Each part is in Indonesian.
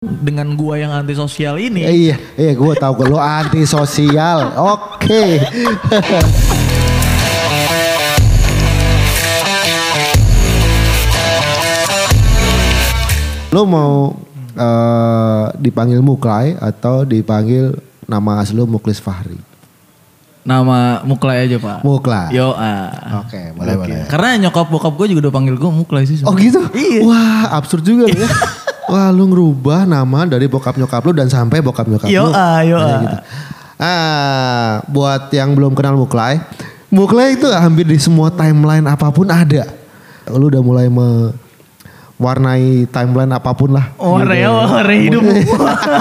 dengan gua yang antisosial ini. Eh, iya, iya gue tahu lo anti sosial. Oke. lo mau eh, dipanggil Muklai atau dipanggil nama asli lo Muklis Fahri? Nama Muklai aja pak. Muklai. Yo ah. Oke, boleh Oke. boleh. Karena nyokap bokap gue juga udah panggil gue Muklai sih. Oh sebenarnya. gitu? Iya. Wah absurd juga lo ya. Wah lu ngerubah nama dari bokap nyokap lu dan sampai bokap nyokap Yo lu. ah, yo ah. gitu. Ah, buat yang belum kenal Muklai, Muklai itu hampir di semua timeline apa pun ada. Lu udah mulai mewarnai timeline apa pun lah. Oh, Gitu. Reo, Reo hidup.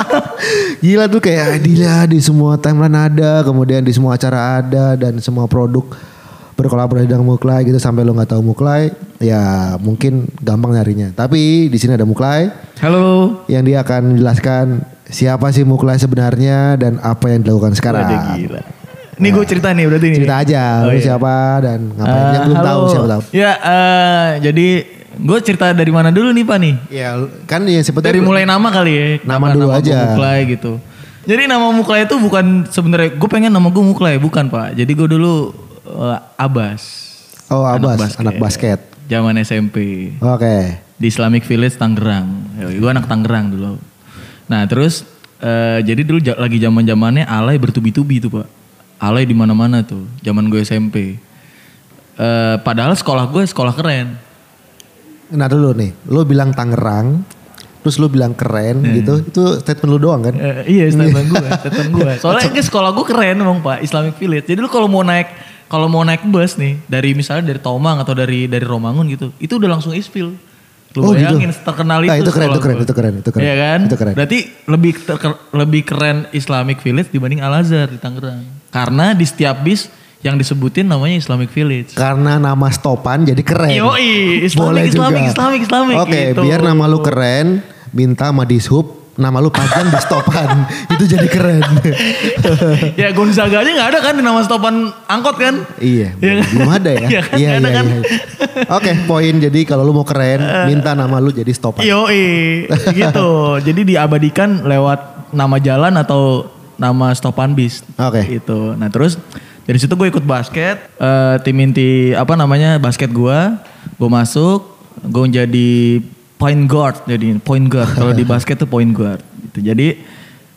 Gila tuh kayak dia di semua timeline ada, kemudian di semua acara ada dan semua produk berkolaborasi dengan Muklai gitu sampai lo nggak tahu Muklai, ya mungkin gampang nyarinya. Tapi di sini ada Muklai Halo. yang dia akan menjelaskan siapa sih Muklai sebenarnya dan apa yang dilakukan sekarang. Waduh gila. Ini gue cerita nih berarti nih. Cerita aja, Oh, iya. siapa dan ngapain Eh, yang belum halo. tahu siapa tahu. Ya, eh, jadi gue cerita dari mana dulu nih Pak nih? Ya kan yang seperti Dari mulai nama kali ya. Nama Kenapa dulu gua aja. Muklai gitu. Jadi nama Muklai itu bukan sebenarnya gue pengen nama gue Muklai bukan Pak. Jadi gue dulu eh, Abas. Oh Abbas, basket. anak basket. Zaman SMP. Oke. di Islamic Village Tangerang. Gue anak Tangerang dulu. Nah terus eh, jadi dulu lagi zaman zamannya alay bertubi-tubi tuh pak. Alay di mana-mana tuh. Zaman gue SMP. Eh, padahal sekolah gue sekolah keren. Nah dulu nih, lu bilang Tangerang, terus lu bilang keren gitu, itu statement lu doang kan? Eh, iya statement gue, statement gue. Soalnya kan sekolah gue keren emang pak Islamic Village. Jadi lu kalau mau naik kalau mau naik bus nih dari misalnya dari Tomang atau dari dari Romangun gitu, itu udah langsung ispil. Lu Oh, gitu. bayangin terkenal itu. Nah, itu keren, itu keren, itu keren, itu keren. Iya kan? Itu keren. Berarti lebih ter- lebih keren Islamic Village dibanding Al Azhar di Tangerang. Karena di setiap bis yang disebutin namanya Islamic Village. Karena nama stopan jadi keren. Yoi, Islamic, Boleh Islamic, juga. Islamic, Islamic, Oke, gitu. biar nama lu keren, minta sama dishub, nama lu panjang di stopan. itu jadi keren. ya Gonzaga aja nggak ada kan di nama stopan angkot kan? iya, Iya kan? belum ada ya. Iya kan, iya, iya, kan? iya. Oke, poin jadi kalau lu mau keren, minta nama lu jadi stopan. Yoi, gitu. Jadi diabadikan lewat nama jalan atau nama stopan bis. Oke. Gitu. Nah terus dari situ gue ikut basket, eh, tim inti apa namanya basket gue, gue masuk, gue jadi point guard, jadi point guard. Kalau di basket tuh point guard. Gitu. Jadi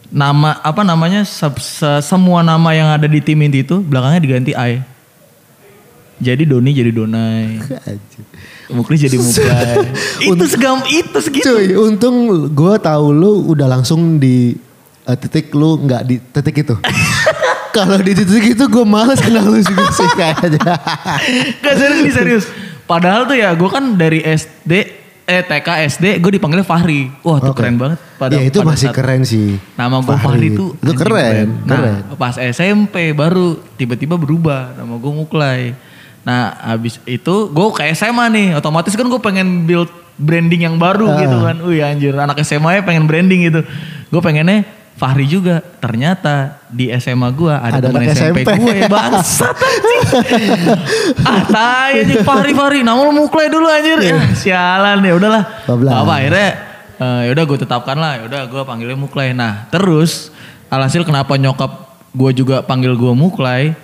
nama apa namanya se- se- semua nama yang ada di tim inti itu belakangnya diganti I. Jadi Doni jadi Donai. Muklis jadi Muklai. itu segam itu segitu. Cuy, untung gue tahu lu udah langsung di eh, titik lu nggak di titik itu. Kalau di titik itu gue males kenal lu juga sih kayaknya. Gak serius serius. Padahal tuh ya gue kan dari SD, eh TK SD gue dipanggilnya Fahri. Wah tuh Oke. keren banget. Pada, ya itu pada masih saat keren sih. Nama gue Fahri, tuh Itu anjing keren, Nah keren. pas SMP baru tiba-tiba berubah nama gue Muklai. Nah abis itu gue ke SMA nih. Otomatis kan gue pengen build branding yang baru Ah. gitu kan. Wih anjir anak SMA ya pengen branding gitu. Gue pengennya Fahri juga. Ternyata di SMA gue ada, Ada teman SMP, SMP. gue bangsat anjing. ah tai anjing Fahri Fahri. Nama lu Muklai dulu anjir. Ya sialan ya udahlah. Apa akhirnya eh, yaudah gue tetapkan lah. Yaudah gue panggilnya Muklai. Nah terus alhasil kenapa nyokap gue juga panggil gue Muklai.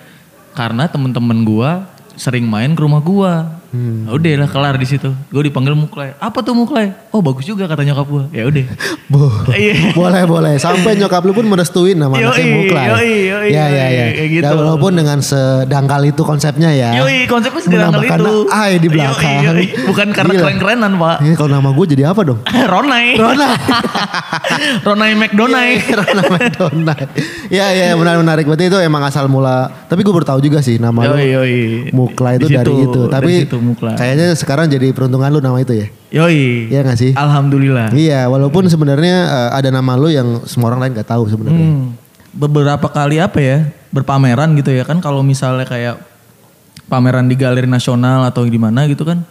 Karena temen-temen gue sering main ke rumah gue. Hmm. Udah lah kelar di situ. Gue dipanggil Muklai. Apa tuh Muklai? Oh bagus juga kata nyokap gue. Ya udah. Bo, Iya. boleh boleh. Sampai nyokap lu pun merestuin nama anaknya Yoi, Muklai. yoi, yoi, ya ya ya. kayak gitu. Ya, walaupun dengan sedangkal itu konsepnya ya. Yoi konsepnya Menambahkan itu. I di belakang. Yoi, yoi. Bukan karena keren-kerenan pak. Ini kalau nama gue jadi apa dong? Ronai. Ronai. Ronai McDonald. Rona McDonald. Ya ya menarik menarik. Berarti itu emang asal mula. Tapi gue bertahu juga sih nama. Yoi, yoi. Mukla itu dari itu. Tapi Mukla. kayaknya sekarang jadi peruntungan lu nama itu ya. Yoi. Iya gak sih? Alhamdulillah. Iya, walaupun sebenarnya eh, ada nama lu yang semua orang lain gak tahu sebenarnya. Hmm. Beberapa kali apa ya berpameran gitu ya kan kalau misalnya kayak pameran di galeri nasional atau di mana gitu kan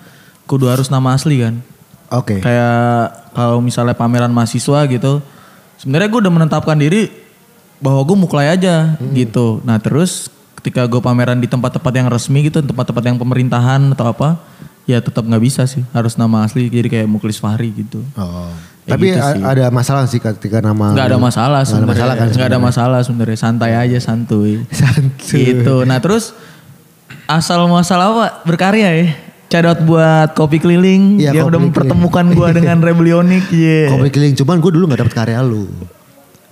kudu harus nama asli kan. Oke. Kayak kalau misalnya pameran mahasiswa gitu, sebenarnya gue udah menetapkan diri bahwa gue muklai aja gitu. Nah terus ketika gue pameran di tempat-tempat yang resmi gitu, tempat-tempat yang pemerintahan atau apa, ya tetap nggak bisa sih. Harus nama asli jadi kayak Muklis Fahri gitu. Oh. Ya Tapi gitu sih. ada masalah sih ketika nama Nggak ada masalah Nggak ada masalah kan? Nggak ada masalah sebenarnya. Santai aja santuy. Santuy. Gitu. Nah terus asal muasal apa berkarya ya. Cadot buat kopi keliling Iya, yang udah mempertemukan gua dengan Rebellionic. Iya. Kopi keliling cuman gue dulu nggak dapet karya lu.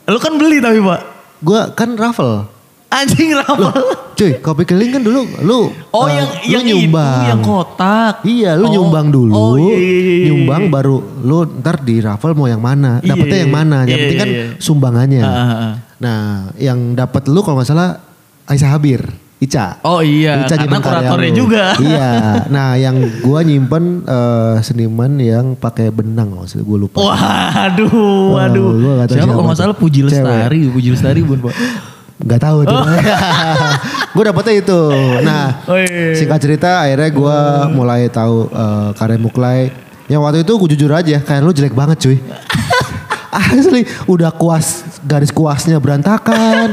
Lu kan beli tapi pak. Gue kan raffle. Anjing rapal. Cuy, kopi keliling kan dulu lu Oh eh, yang lu yang nyumbang. itu yang kotak. Iya, lu Oh, nyumbang dulu. Oh iya, iya, iya. Nyumbang baru lu ntar di raffle mau yang mana. Iya, Dapetnya yang iya, mana. Yang iya, penting kan iya. sumbangannya. Ah, ah, ah. Nah, yang dapat lu kalau nggak salah Aisyah Habir, Ica. Oh iya, Ica karena kuratornya lu. juga. iya. Nah, yang gua nyimpen eh, seniman yang pakai benang maksud gue lupa. Waduh, waduh. gua nggak tahu siapa kalau nggak tuh. salah Puji. Lestari, Puji Lestari bun pak. Gak tahu tuh. Oh. gue dapetnya itu. Nah, Oh, iya. singkat cerita akhirnya gue mulai tahu eh, karya Muklai. Yang waktu itu gue jujur aja, kayak lu jelek banget cuy. Asli, udah kuas, garis kuasnya berantakan.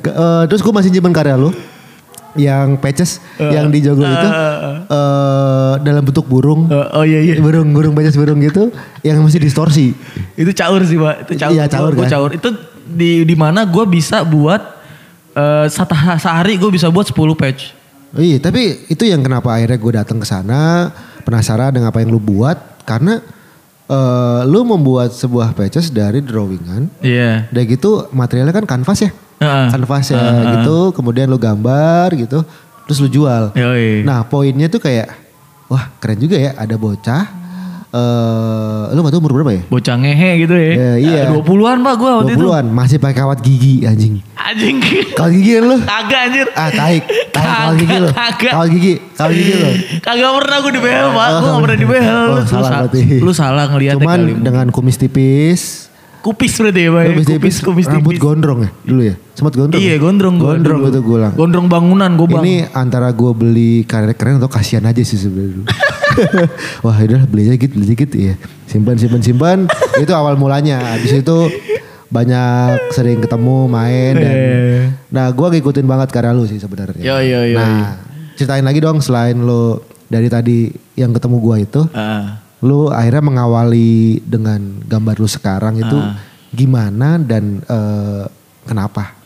Eh, terus gue masih nyimpen karya lu. Yang patches, yang di joglo itu. eh, dalam bentuk burung. Eh, oh iya iya. Burung, burung patches burung gitu. Yang masih distorsi. Itu caur sih pak. Itu caur. Iya, caur, Gua- gua kan? caur. Itu di di mana gue bisa buat satu sehari gue bisa buat 10 patch. Iya, tapi itu yang kenapa akhirnya gue datang ke sana penasaran dengan apa yang lu buat karena eh, lu membuat sebuah patches dari drawingan. Iya. Udah gitu materialnya kan kanvas ya. Heeh. Kanvas ya Heeh. gitu, kemudian lu gambar gitu, terus lu jual. Yoi. Nah, poinnya tuh kayak wah, keren juga ya ada bocah eh lu gak tahu umur berapa ya? Bocah ngehe gitu ya. Ya, iya. 20-an pak gue waktu itu. 20-an, masih pakai kawat gigi anjing. Anjing. Kawat gigi kan lu? Kagak anjir. Ah, taik. Taik kawat gigi lu. Kagak. Kawat gigi, kawat gigi lu. Kagak pernah gue di behel pak. Gue gak pernah di behel. Oh, Lu salah sa- berarti. Lu salah ngeliatnya Cuman kali. dengan kumis tipis. Kupis berarti ya pak. Kumis tipis, Kupis, kupis rambut tipis. gondrong ya dulu ya? Sempat gondrong Iya ya? gondrong gua Gondrong dulu. itu gue. Gondrong bangunan gue bang. Ini antara gue beli karet keren atau kasihan aja sih sebenarnya dulu. Wah udah beli aja gitu, beli gitu ya. Simpan, simpan, simpan. itu awal mulanya. Habis itu banyak sering ketemu, main. Dan, Eh. Nah gue ngikutin banget karya lu sih sebenarnya. Yo, yo, yo, Nah ceritain lagi dong selain lu dari tadi yang ketemu gue itu. Ah. lu akhirnya mengawali dengan gambar lu sekarang itu Ah. gimana dan eh, kenapa?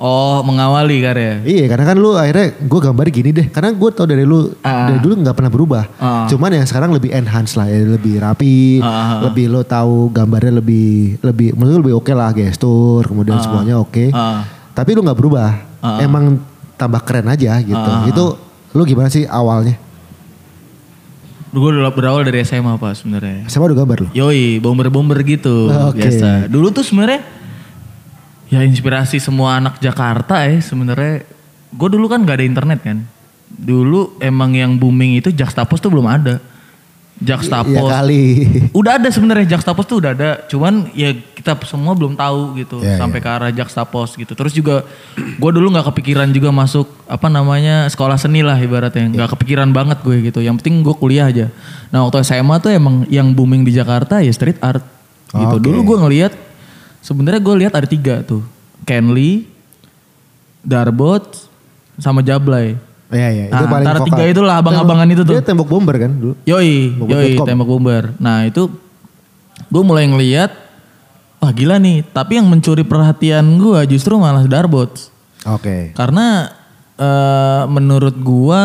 Oh mengawali karya. Iya karena kan lu akhirnya gue gambar gini deh karena gue tau dari lu Ah. dari dulu nggak pernah berubah. Ah. Cuman yang sekarang lebih enhance lah ya lebih rapi, Ah. lebih lu tahu gambarnya lebih lebih menurut lebih oke lah gestur kemudian Ah. semuanya oke. Ah. Tapi lu nggak berubah, Ah. emang tambah keren aja gitu. Ah. Itu lu gimana sih awalnya? Gue udah berawal dari SMA pak sebenarnya. Sama udah gambar lu? Yoi, bomber-bomber gitu Oke. biasa. Dulu tuh sebenarnya ya inspirasi semua anak Jakarta ya sebenarnya. Gue dulu kan gak ada internet kan. Dulu emang yang booming itu Juxtapos tuh belum ada. Juxtapos. Iya kali. Udah ada sebenarnya Juxtapos tuh udah ada, cuman ya kita semua belum tahu gitu Iya, sampai ke arah Juxtapos gitu. Terus juga gue dulu nggak kepikiran juga masuk apa namanya sekolah seni lah ibaratnya, nggak kepikiran banget gue gitu. Yang penting gue kuliah aja. Nah waktu SMA tuh emang yang booming di Jakarta ya street art gitu. Oke. Dulu gue ngelihat sebenarnya gue lihat ada tiga tuh, Kenly, Darbot, sama Jablay. Iya iya itu Nah, paling antara vokal. tiga itulah abang-abangan itu tuh. Dia tembok bomber kan dulu. Yoi, Tembok yoi, bomber.com. tembok bomber. Nah itu gue mulai ngeliat, wah gila nih. Tapi yang mencuri perhatian gue justru malah Darbot. Oke. Karena eh, menurut gue,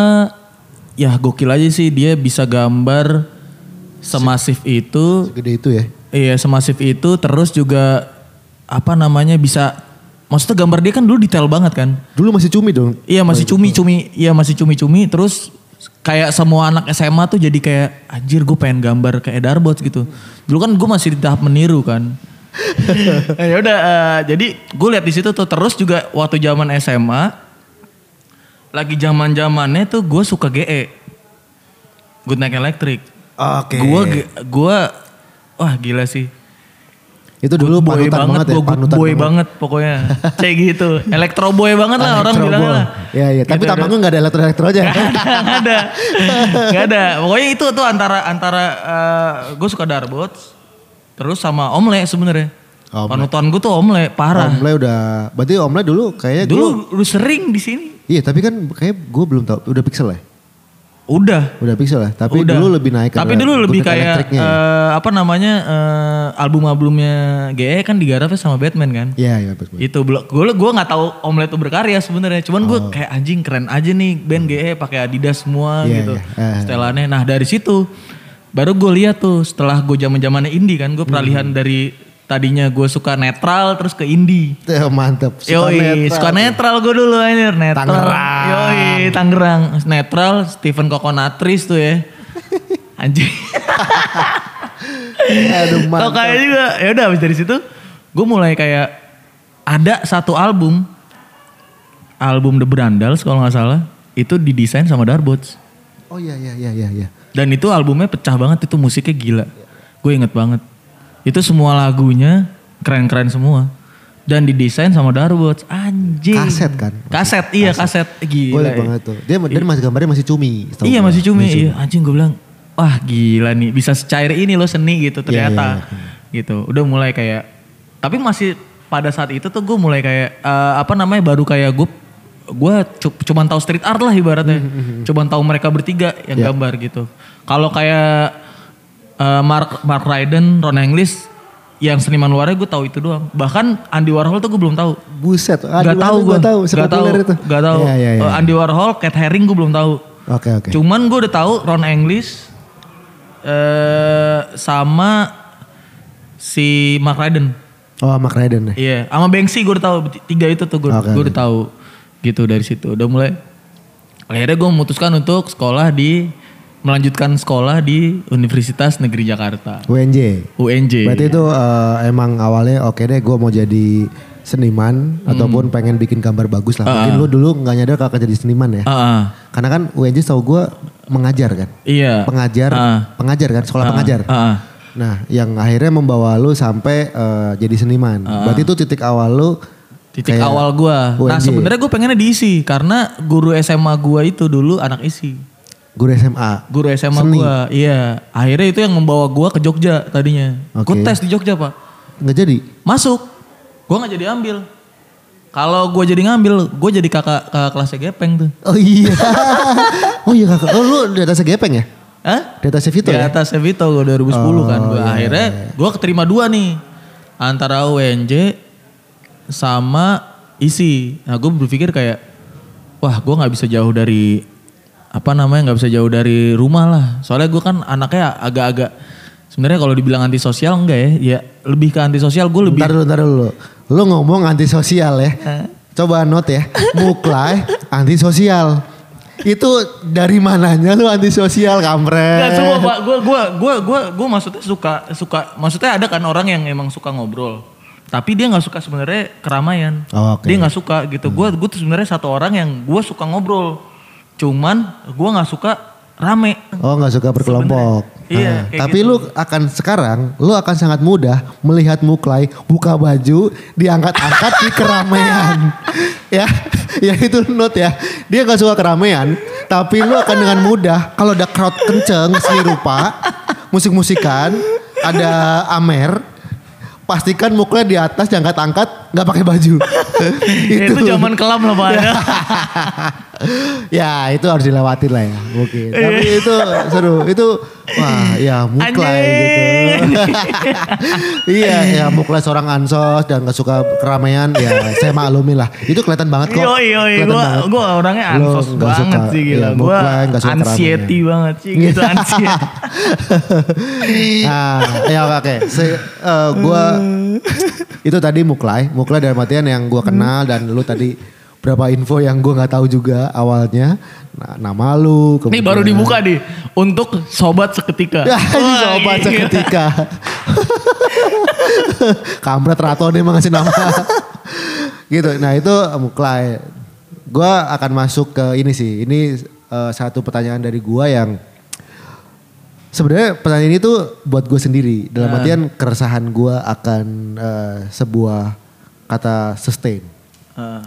ya gokil aja sih dia bisa gambar semasif itu. Segede itu ya. Iya semasif itu terus juga apa namanya bisa, maksudnya gambar dia kan dulu detail banget kan. Dulu masih cumi dong. Iya masih cumi-cumi, iya masih cumi-cumi. Terus kayak semua anak SMA tuh jadi kayak anjir gue pengen gambar kayak Darbot gitu. Dulu kan gue masih di tahap meniru kan. ya udah, eh, jadi gue lihat di situ tuh terus juga waktu zaman SMA lagi zaman zamannya tuh gue suka GE, Good Night Electric. Oke. Gue gue wah gila sih. Itu dulu boy panutan banget, ya. gue good Panutan boy banget pokoknya. Kayak gitu. Elektro boy banget lah orang bilang lah. Iya iya. Tapi Gitu, tampang gue gak ada elektro elektro aja. Gak ada, gak ada, gak ada. Pokoknya itu tuh antara antara gue suka Darbot, terus sama Omle sebenarnya. Omle. Panutan gue tuh Omle parah. Omle udah. Berarti Omle dulu kayaknya. Dulu lu sering di sini. Iya tapi kan kayak gue belum tahu. Udah pixel ya? Udah. Udah pixel ya. Tapi Udah. dulu lebih naik. Tapi dulu lebih kayak ya. eh, apa namanya eh, album-albumnya GE kan digarapnya sama Batman kan. Iya iya betul. Itu belum gue gue nggak tahu Omelet itu berkarya sebenarnya. Cuman gue kayak anjing keren aja nih band GE pakai Adidas semua Oh. Iya, gitu. iya. Eh. Setelannya. Nah dari situ baru gue lihat tuh setelah gue zaman zamannya indie kan gue peralihan Hmm. dari tadinya gue suka netral terus ke indie. Eh, mantep. Suka Yoi, netral. suka netral gue dulu anjir, netral. Tangerang. Yoi, Tangerang. Netral, Stephen Coconutris tuh ya. Anjing. Aduh Tau mantep. kayak juga. Ya udah habis dari situ gue mulai kayak ada satu album album The Brandals kalau nggak salah itu didesain sama Darbots. Oh iya iya iya iya. iya. Dan itu albumnya pecah banget itu musiknya gila. Gue inget banget. Itu semua lagunya keren-keren semua. Dan didesain sama Darbots. Anjing. Kaset kan? Kaset, iya kaset. Boleh Gila. ya. banget tuh. Dia dan masih gambarnya masih cumi. Iya gua. masih cumi. Iya. Anjing gue bilang, wah gila nih bisa secair ini loh seni gitu ternyata. iya, Gitu. Udah mulai kayak, tapi masih pada saat itu tuh gue mulai kayak eh, apa namanya baru kayak gue gue cu- cuman tahu street art lah ibaratnya. cuman tahu mereka bertiga yang Iya. gambar gitu. Kalau kayak eh, Mark Mark Ryden, Ron English yang seniman luarnya gue tahu itu doang. Bahkan Andy Warhol tuh gue belum tahu. Buset. Gak tahu gue. Tahu. Gak tahu. Itu. Gak tahu. Iya iya iya. Eh, Andy Warhol, Cat Haring gue belum tahu. Oke oke. Cuman gue udah tahu Ron English eh sama si Mark Ryden. Oh Mark Ryden deh. Iya, sama Banksy gue udah tahu tiga itu tuh gue Oke, gue udah tahu gitu dari situ. Udah mulai akhirnya gue memutuskan untuk sekolah di melanjutkan sekolah di Universitas Negeri Jakarta. UNJ. UNJ. Berarti itu eh, emang awalnya oke deh gue mau jadi seniman Hmm. ataupun pengen bikin gambar bagus lah. Mungkin lu dulu nggak nyadar kalau akan jadi seniman ya. Ah, ah. Karena kan UNJ tahu gue mengajar kan. iya. Pengajar, Ah. pengajar kan, sekolah Ah, pengajar. ah, ah. Nah, yang akhirnya membawa lu sampai eh, jadi seniman. Berarti itu titik awal lu Titik awal gua. Nah sebenarnya gue pengennya diisi karena guru SMA gua itu dulu anak isi. Guru SMA. Guru SMA Seni. gua, iya. Akhirnya itu yang membawa gua ke Jogja tadinya. Oke. Gue tes di Jogja pak. Nggak jadi. Masuk. Gua nggak jadi ambil. Kalau gua jadi ngambil, gue jadi kakak kakak kelasnya gepeng tuh. Oh iya. oh iya kakak. Oh lu di atasnya gepeng ya? Hah? Di atasnya Vito di ya? atas Vito gue 2010 kan. Oh, Gua iya, akhirnya gue keterima dua nih. Antara UNJ sama isi. Nah gue berpikir kayak, wah gue nggak bisa jauh dari apa namanya nggak bisa jauh dari rumah lah. Soalnya gue kan anaknya agak-agak sebenarnya kalau dibilang antisosial enggak ya, ya lebih ke antisosial gue lebih Ntar dulu, ntar dulu. Lu ngomong antisosial ya. Coba note ya. Muklai antisosial. Itu dari mananya lu antisosial kampret? Enggak semua pak, gue gua gua gua gua maksudnya suka suka maksudnya ada kan orang yang emang suka ngobrol, tapi dia nggak suka sebenarnya keramaian. Oh, oke. Dia nggak suka gitu. Gue gue tuh sebenarnya satu orang yang gue suka ngobrol, cuman gue nggak suka rame. Oh nggak suka berkelompok. Iya, Nah, tapi gitu. lu akan sekarang, lu akan sangat mudah melihat Muklai buka baju, diangkat-angkat di keramaian. ya, ya itu note ya. Dia nggak suka keramaian, tapi lu akan dengan mudah kalau ada crowd kenceng, seni rupa, musik-musikan, ada Amer, pastikan Muklai di atas diangkat-angkat nggak pakai baju. itu, zaman kelam lah pak. ya itu harus dilewatin lah ya mungkin. Iya. Tapi itu seru. Itu wah ya muklai gitu. iya ya muklai seorang ansos dan gak suka keramaian ya saya maklumi lah. Itu kelihatan banget kok. Gue banget. gue orangnya Lo ansos nggak banget suka, sih gila. iya, gue suka anxiety banget sih gitu anxiety. nah, ya oke. Se- eh, gua itu tadi muklai, muklai dalam artian yang gua kenal dan lu tadi berapa info yang gua nggak tahu juga awalnya. Nah, nama lu. Ini baru dibuka nih untuk sobat seketika. Ya, ini Wah, sobat gila. seketika. Kampret Rato nih emang ngasih nama. gitu. Nah itu Muklai. Gua akan masuk ke ini sih. Ini eh, satu pertanyaan dari gua yang sebenarnya pertanyaan ini tuh buat gue sendiri. Dalam Ah. artian keresahan gua akan eh, sebuah kata sustain. Ah.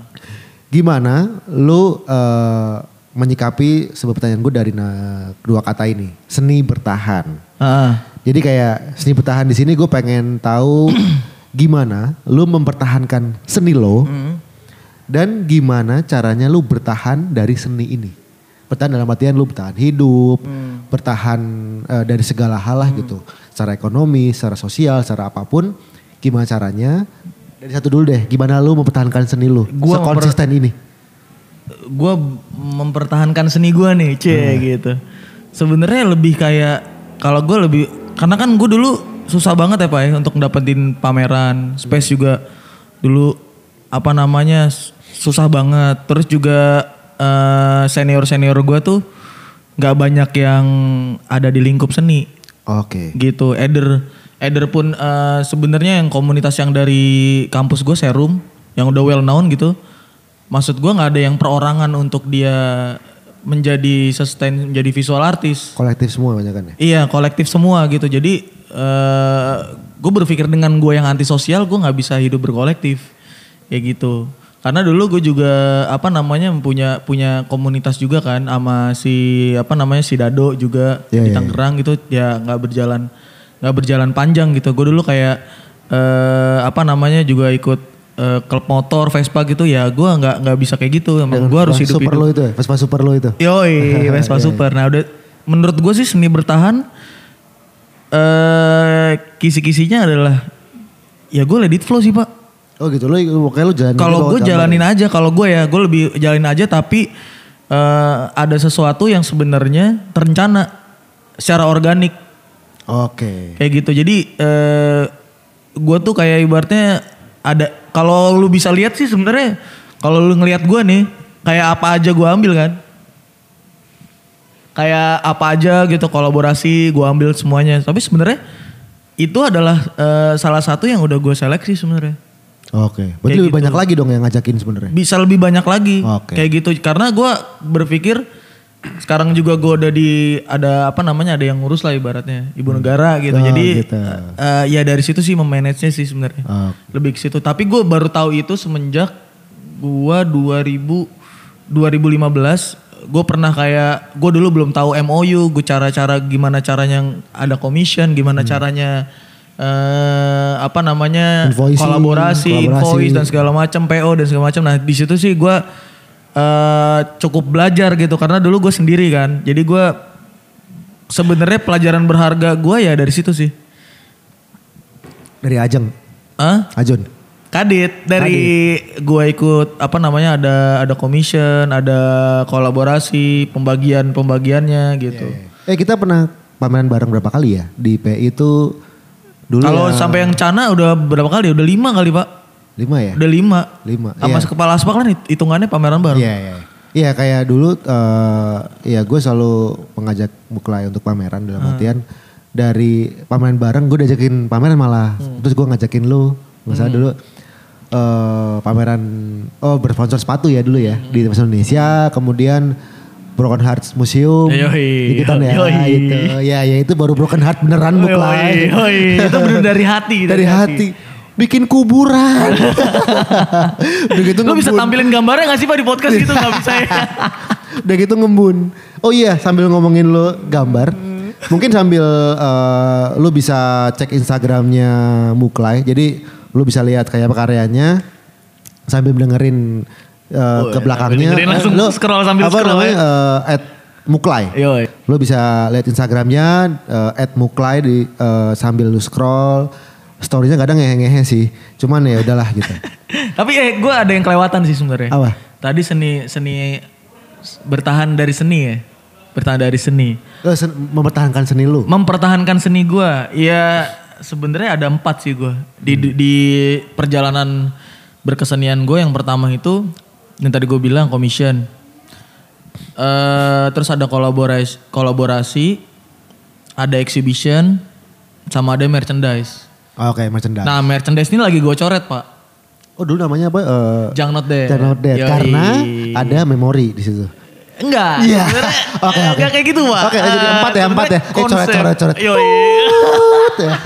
Gimana lu eh, menyikapi sebuah pertanyaan gue dari na- kedua kata ini? Seni bertahan. Ah. Jadi kayak seni bertahan di sini gue pengen tahu gimana lu mempertahankan seni lo Hmm. dan gimana caranya lu bertahan dari seni ini. Bertahan dalam artian lu bertahan hidup, Hmm. bertahan eh, dari segala hal lah gitu. Secara ekonomi, secara sosial, secara apa pun. Gimana caranya? Dari satu dulu deh, gimana lu mempertahankan seni lu? Gua Sekonsisten ini. gue mempertahankan seni gue nih, c gitu. Sebenarnya lebih kayak kalau gue lebih karena kan gue dulu susah banget ya pak ya untuk dapetin pameran, space juga dulu apa namanya susah banget. Terus juga senior senior gue tuh nggak banyak yang ada di lingkup seni Oke. gitu. Eder Eder pun eh, sebenarnya yang komunitas yang dari kampus gue Serum yang udah well known gitu. Maksud gue nggak ada yang perorangan untuk dia menjadi sustain menjadi visual artis. Kolektif semua banyak kan ya? Iya kolektif semua gitu. Jadi eh gue berpikir dengan gue yang antisosial gue nggak bisa hidup berkolektif kayak gitu. Karena dulu gue juga apa namanya punya punya komunitas juga kan sama si apa namanya si Dado juga Iya, di iya, Tangerang gitu ya nggak berjalan nggak berjalan panjang gitu. Gue dulu kayak eh apa namanya juga ikut eh, klub motor Vespa gitu ya gue nggak nggak bisa kayak gitu. Emang gue harus hidup super hidup lo itu ya? Vespa super lo itu? Yoi, Vespa Super. Nah, udah menurut gue sih seni bertahan eh kisi-kisinya adalah ya gue let it flow sih, Pak. Oh gitu, lo pokoknya lo jalanin Kalau gue jalanin ya? aja, kalau gue ya gue lebih jalanin aja tapi eh ada sesuatu yang sebenarnya terencana secara organik Oke. kayak gitu. Jadi eh gue tuh kayak ibaratnya ada kalau lu bisa lihat sih sebenarnya kalau lu ngelihat gue nih kayak apa aja gue ambil kan. Kayak apa aja gitu kolaborasi gue ambil semuanya. Tapi sebenarnya itu adalah eh, salah satu yang udah gue seleksi sebenarnya. Oke. Berarti Kayak lebih gitu. banyak lagi dong yang ngajakin sebenarnya. Bisa lebih banyak lagi Oke. kayak gitu. Karena gue berpikir sekarang juga gue udah di ada apa namanya ada yang ngurus lah ibaratnya ibu negara gitu. Oh, Jadi gitu. eh, ya dari situ sih memanage-nya sih sebenarnya. Oh, Lebih ke situ. Tapi gue baru tahu itu semenjak gue 2000 2015 gue pernah kayak gue dulu belum tahu MOU, gue cara-cara gimana caranya yang ada commission, gimana Hmm. caranya eh apa namanya Invoicing, kolaborasi, kolaborasi. invoice dan segala macam, PO dan segala macam. Nah di situ sih gue eh cukup belajar gitu karena dulu gue sendiri kan, jadi gue sebenarnya pelajaran berharga gue ya dari situ sih. Dari Ajeng, Hah? Ajun. Kadit dari gue ikut apa namanya ada ada commission, ada kolaborasi, pembagian pembagiannya gitu. Eh kita pernah pameran bareng berapa kali ya di PI itu dulu Kalau ya, sampai yang Cana udah berapa kali? Udah lima kali pak? Lima ya? Udah lima. Lima. Sama iya. kepala aspak kan hit- hitungannya pameran bareng. Iya iya. Iya kayak dulu eh ya gue selalu mengajak Muklai untuk pameran dalam Hmm. artian dari pameran bareng gue diajakin pameran malah Hmm. terus gue ngajakin lu nggak salah dulu eh pameran oh bersponsor sepatu ya dulu ya Hmm. di Pasar Indonesia kemudian Broken Hearts Museum Yoi, ya yoi. itu ya ya itu baru Broken Heart beneran Muklai yoi. Itu bener dari hati. dari hati bikin kuburan udah gitu Lu bisa tampilin gambarnya gak sih pak di podcast gitu? Gak bisa ya? Udah gitu ngembun. Oh iya sambil ngomongin lo gambar. Mungkin sambil eh, lu bisa cek Instagramnya Muklai. Jadi lu bisa lihat kayak karyanya sambil dengerin eh, Oh, ke iya, belakangnya. sambil dengerin langsung Lu scroll sambil apa scroll namanya, ya. eh, at Muklai. Yoi. Lu bisa lihat Instagramnya eh, at Muklai di eh, sambil lu scroll. Storynya kadang ngehe-ngehe sih. Cuman ya udahlah gitu. Tapi eh gue ada yang kelewatan sih sebenarnya. Apa? Tadi seni seni bertahan dari seni ya. Bertahan dari seni. Lu sen- mempertahankan seni lu. Mempertahankan seni gue. Ya sebenarnya ada empat sih gue. Di, di, di perjalanan berkesenian gue yang pertama itu. Yang tadi gue bilang commission. eh terus ada kolaborasi, kolaborasi. Ada exhibition. Sama ada merchandise. Oke, merchandise. Nah merchandise ini lagi gue coret pak. Oh dulu namanya apa? Eh, Jang Not Dead. Jangan Not Dead. Yoi. Karena ada memori di situ. Enggak. Iya. Oke, oke. Enggak kayak gitu, Pak. Oke, jadi Eh, empat ya, empat ya. Eh, sebenarnya coret, konsep. coret, coret. Yoi. ya.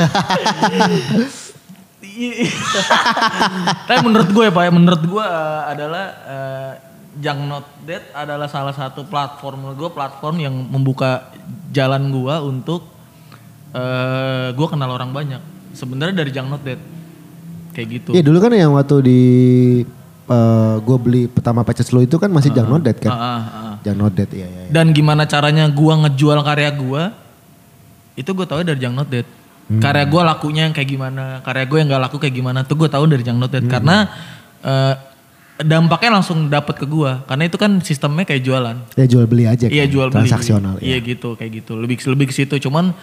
Tapi menurut gue ya Pak, ya, menurut gue eh, adalah eh, Jang Not Dead adalah salah satu platform menurut gue platform yang membuka jalan gue untuk eh gue kenal orang banyak. Sebenarnya dari Jang Not Dead. Kayak gitu. Iya dulu kan yang waktu di eh gue beli pertama patches lo itu kan masih Jang Not Dead kan. Ah, ah, ah. Jangan not dead iya iya. iya. Dan gimana caranya gua ngejual karya gua itu gue tahu dari Jang Not Dead. Hmm. Karya gua lakunya yang kayak gimana, karya gue yang gak laku kayak gimana tuh gue tahu dari Jang Not Dead Hmm. karena eh, dampaknya langsung dapat ke gua karena itu kan sistemnya kayak jualan. Ya jual beli aja Iya kan. jual beli. Transaksional Iya ya. gitu kayak gitu. Lebih lebih ke situ. Cuman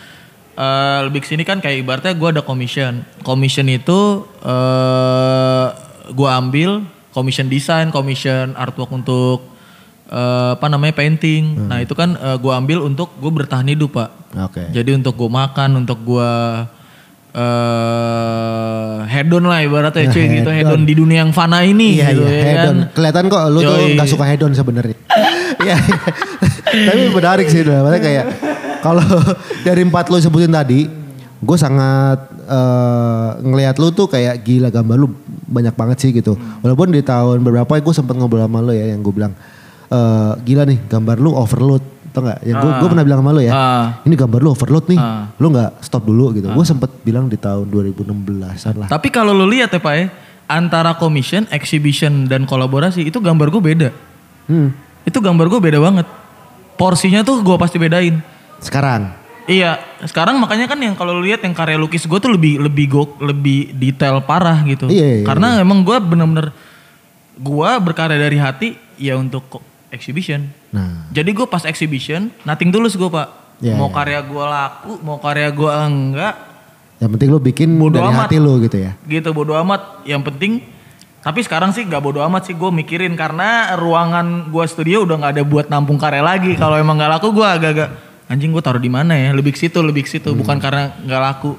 eh, lebih ke sini kan kayak ibaratnya gue ada commission. Commission itu eh gue ambil commission desain, commission artwork untuk eh, apa namanya painting. Hmm. Nah itu kan gue ambil untuk gue bertahan hidup pak. Oke. Jadi untuk gue makan, untuk gue eh hedon lah ibaratnya cuy gitu hedon di dunia yang fana ini Iya gitu iya ya hedon. kan. Kelihatan kok lu tuh Yoi. nggak suka hedon sebenarnya. Iya. iya. Tapi menarik sih dalamnya kayak kalau dari empat lu sebutin tadi, gue sangat eh, ngelihat lu tuh kayak gila gambar lu banyak banget sih gitu. Hmm. Walaupun di tahun beberapa gue sempet ngobrol sama lu ya yang gue bilang eh, gila nih gambar lu overload tau gak? Yang gue Ah. pernah bilang sama lu ya, Ah. ini gambar lu overload nih, Ah. lu nggak stop dulu gitu. Gue sempet bilang di tahun 2016an lah. Tapi kalau lu lihat ya Pak ya, antara commission, exhibition dan kolaborasi itu gambar gue beda. Hmm. Itu gambar gue beda banget. Porsinya tuh gue pasti bedain. Sekarang, Iya, sekarang makanya kan yang kalau lu lihat yang karya lukis gue tuh lebih lebih go, lebih detail parah gitu. Iya, iya, Karena emang gue bener-bener gue berkarya dari hati ya untuk exhibition. nah Jadi gue pas exhibition, nothing tulus gue pak. Iya, mau iya. karya gue laku, mau karya gue enggak, yang penting lu bikin Bodo dari amat. hati lu gitu ya. gitu bodo amat yang penting tapi sekarang sih gak bodo amat sih gue mikirin karena ruangan gue studio udah nggak ada buat nampung karya lagi kalau emang nggak laku gue agak-agak anjing gue taruh di mana ya lebih ke situ lebih ke situ bukan karena nggak laku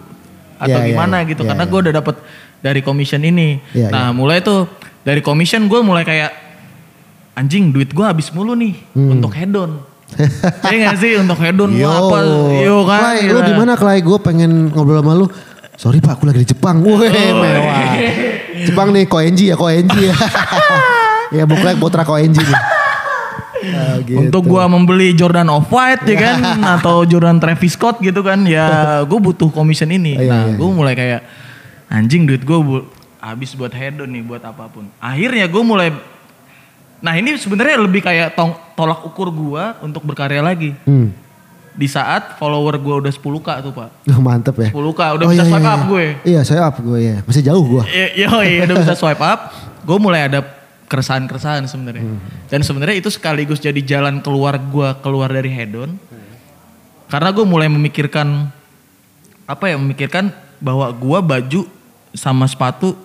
atau Hmm. Iya, iya, gimana iya. gitu Iya, karena iya. gue udah dapet dari commission ini Iya, nah mulai tuh dari commission gue mulai kayak anjing duit gue habis mulu nih Hmm. untuk hedon Iya gak sih untuk hedon gue Yo, apa yo kan Clay, lu di mana? Gue pengen ngobrol sama lu. Sorry pak, aku lagi di Jepang. Wih, mewah. Jepang nih, Koenji ya, Koenji ya. ya, bukan Botra Koenji nih. Nah, gitu. Untuk gua membeli Jordan Off White ya kan atau Jordan Travis Scott gitu kan ya gue butuh commission ini. Iya, nah, iya, gue mulai kayak anjing duit gue bu- habis buat hedon nih buat apa pun. Akhirnya gue mulai Nah, ini sebenarnya lebih kayak tong, tolak ukur gua untuk berkarya lagi. Hmm. Di saat follower gua udah 10k tuh, Pak. Duh, mantep ya. 10k udah bisa swipe up gue. Iya, saya up gue ya. Masih jauh gue. Iya, iya, udah bisa swipe up. Gue mulai ada keresahan-keresahan sebenarnya. Dan sebenarnya itu sekaligus jadi jalan keluar gua keluar dari hedon. Karena gue mulai memikirkan apa ya? Memikirkan bahwa gua baju sama sepatu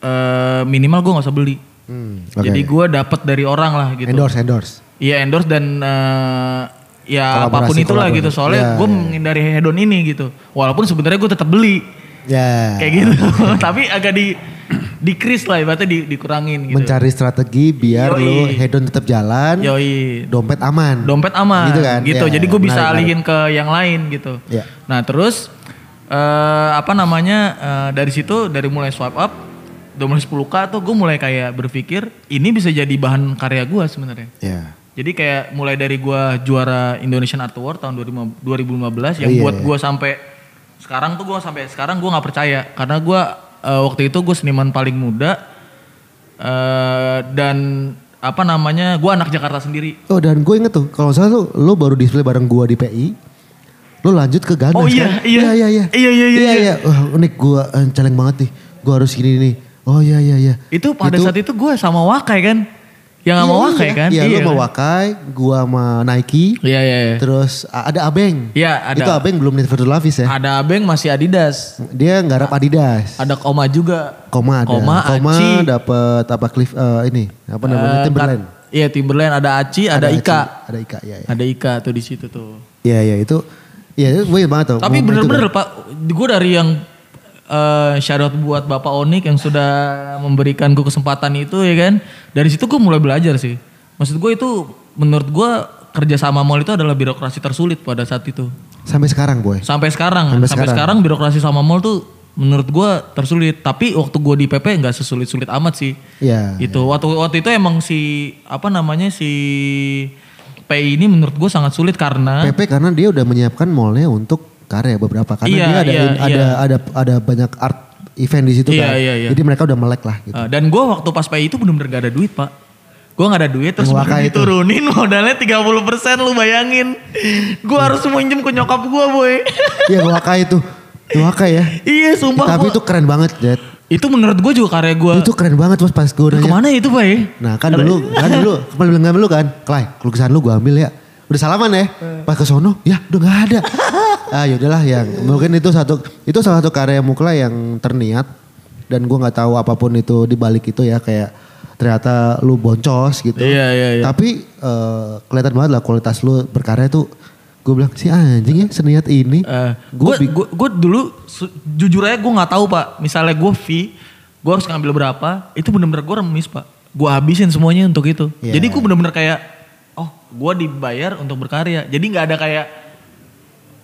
eh, minimal gue nggak usah beli. Hmm, oke. Jadi gue dapat dari orang lah gitu. endorse, endorse. Iya endorse dan eh, ya Kolaborasi, apa pun itulah kolaborasi. gitu. Soalnya Ya, gue ya. menghindari hedon ini gitu. Walaupun sebenarnya gue tetap beli Ya. kayak gitu. Tapi agak di decrease lah ibaratnya di, dikurangin gitu. Mencari strategi biar Yoi. lu hedon tetap jalan, Yoi. dompet aman. Dompet aman Gitu kan? gitu. Ya, Jadi gue bisa menarik, alihin ke yang lain gitu. Ya. Nah terus eh apa namanya eh, dari situ dari mulai swipe up udah mulai 10k tuh gue mulai kayak berpikir ini bisa jadi bahan karya gue sebenarnya. Ya. Jadi kayak mulai dari gua juara Indonesian Art Award tahun 2015 yang Iya, buat iya. gua sampai sekarang tuh gua sampai sekarang gua nggak percaya karena gua eh, waktu itu gue seniman paling muda eh, dan apa namanya gua anak Jakarta sendiri. Oh dan gue inget tuh, kalau salah tuh lo baru display bareng gua di PI, lo lanjut ke Ganas Oh iya, kan? iya. iya, iya, iya, Iya, iya, iya, iya. Wah unik gue celeng banget nih, gue harus gini nih. Oh iya, iya, iya. Itu pada saat itu gua sama Wakai kan, yang sama Iya, Wakai iya. kan? Iya, lo kan? mau Wakai, gua sama Nike, Iya iya. iya. terus ada Abeng. Iya, ada. Itu Abeng belum Virtual Lavis ya. Ada Abeng masih Adidas, Dia nggarap Adidas. ada Koma juga. Koma ada. Koma, Aci. dapat apa Cliff eh, ini apa namanya Eh, Timberland. Iya Timberland, ada Aci, ada, Ika. Ada Ika ya. ya. Ada Ika tuh di situ tuh. Iya iya itu. Iya itu banget tuh. Tapi bener-bener. Pak, gue dari yang eh shout out buat Bapak Onik yang sudah memberikan gue kesempatan itu ya kan. Dari situ gue mulai belajar sih. Maksud gue itu menurut gue kerja sama mall itu adalah birokrasi tersulit pada saat itu. Sampai sekarang boy. Sampai sekarang, Sampai sampai, sekarang. sekarang. birokrasi sama mall tuh menurut gue tersulit. Tapi waktu gue di PP nggak sesulit-sulit amat sih. Iya. Itu waktu waktu itu emang si apa namanya si PI ini menurut gue sangat sulit karena PP karena dia udah menyiapkan mallnya untuk karya beberapa karena Iya, dia ada iya, ada, iya. ada ada banyak art event di situ Iya, kan. iya, iya. Jadi mereka udah melek lah gitu. Uh, dan gue waktu pas PI itu bener-bener gak ada duit pak. Gue gak ada duit terus Waka baru itu. diturunin modalnya 30% lu bayangin. Gue harus minjem ke nyokap gue boy. Iya Waka itu. Waka ya. iya sumpah Tapi gua- itu keren banget, Jet. itu menurut gue juga karya gue. Itu keren banget pas pas gue nanya. Ke mana itu pak ya? Nah kan dulu, kan dulu, kemarin bilang lu kan, Klay, lukisan lu gue ambil ya. Udah salaman ya, pas ke sono, ya udah nggak ada. Ah yaudahlah yang mungkin itu satu, itu salah satu karya Mukla yang terniat dan gue nggak tahu apa pun itu di balik itu ya kayak ternyata lu boncos gitu. Iya, iya, iya. Tapi eh, kelihatan banget lah kualitas lu berkarya itu. Gue bilang si anjing ya seniat ini. gue gue gue dulu jujur aja gue nggak tahu pak. Misalnya gue fee, gue harus ngambil berapa? Itu bener-bener gue remis pak. Gue habisin semuanya untuk itu. Iya. Jadi gue bener-bener kayak, oh gue dibayar untuk berkarya. Jadi nggak ada kayak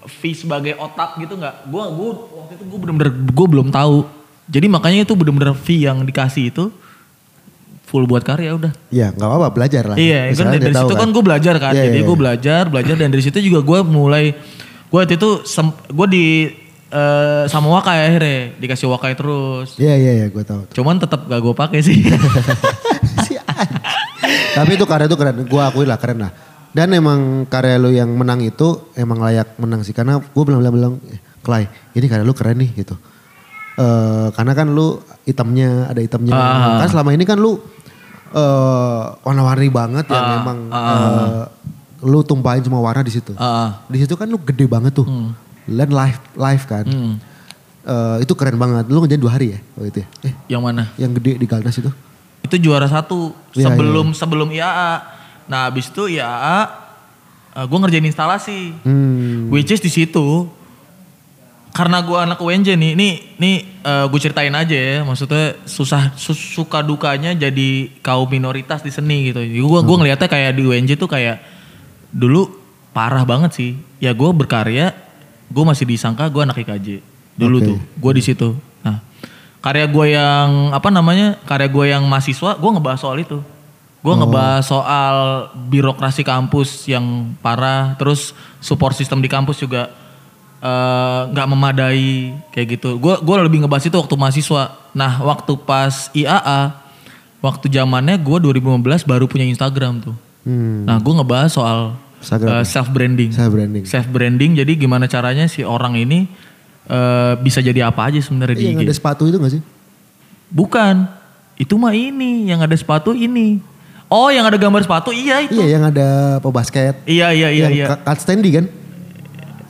fee sebagai otak gitu nggak. Gue gue waktu itu gue bener-bener gue belum tahu. Jadi makanya itu bener-bener fee yang dikasih itu full buat karya udah. Ya nggak apa-apa belajar lah. Iya, kan dari, dari situ kan gue belajar kan. Iya, Jadi iya, gue iya. belajar, belajar dan dari situ juga gue mulai gue waktu itu gue di eh, sama Wakai akhirnya dikasih Wakai terus. Iya iya iya gue tahu. Cuman tetap gak gue pakai sih. si. Tapi itu karya itu keren, gue akui lah keren lah. Dan emang karya lu yang menang itu emang layak menang sih. Karena gue bilang-bilang, bilang, eh, Clay ini karya lu keren nih gitu. Eh karena kan lu hitamnya, ada hitamnya. Ah. Kan selama ini kan lu eh warna-warni banget yang Ah, emang eh, lu tumpahin semua warna di situ. Ah, Di situ kan lu gede banget tuh. Dan live, live kan. hmm. Eh, itu keren banget. Lu ngerjain dua hari ya waktu itu ya? Eh, Yang mana? yang gede di Galnas itu. Itu juara satu Iya, sebelum sebelum IAA. Nah abis itu IAA gue ngerjain instalasi. Hmm. Which is di situ karena gue anak UNJ nih, ini nih gue ceritain aja ya, maksudnya susah su- suka dukanya jadi kaum minoritas di seni gitu. Gue gua ngelihatnya kayak di UNJ tuh kayak dulu parah banget sih. Ya gue berkarya, gue masih disangka gue anak IKJ dulu Oke. tuh, gue di situ. Nah karya gue yang apa namanya, karya gue yang mahasiswa, gue ngebahas soal itu. Gue ngebahas soal birokrasi kampus yang parah, terus support system di kampus juga eh, nggak memadai kayak gitu. Gue gue lebih ngebahas itu waktu mahasiswa. Nah waktu pas IAA, waktu zamannya gue 2015 baru punya Instagram tuh. Hmm. Nah gue ngebahas soal Instagram. self branding. Saya branding. Self branding. Jadi gimana caranya si orang ini eh, bisa jadi apa aja sebenarnya di Iya, yang IG. ada sepatu itu gak sih? Bukan. Itu mah ini yang ada sepatu ini. Oh yang ada gambar sepatu iya itu. Iya, yang ada pebasket. Iya iya iya yang iya. cut standy kan?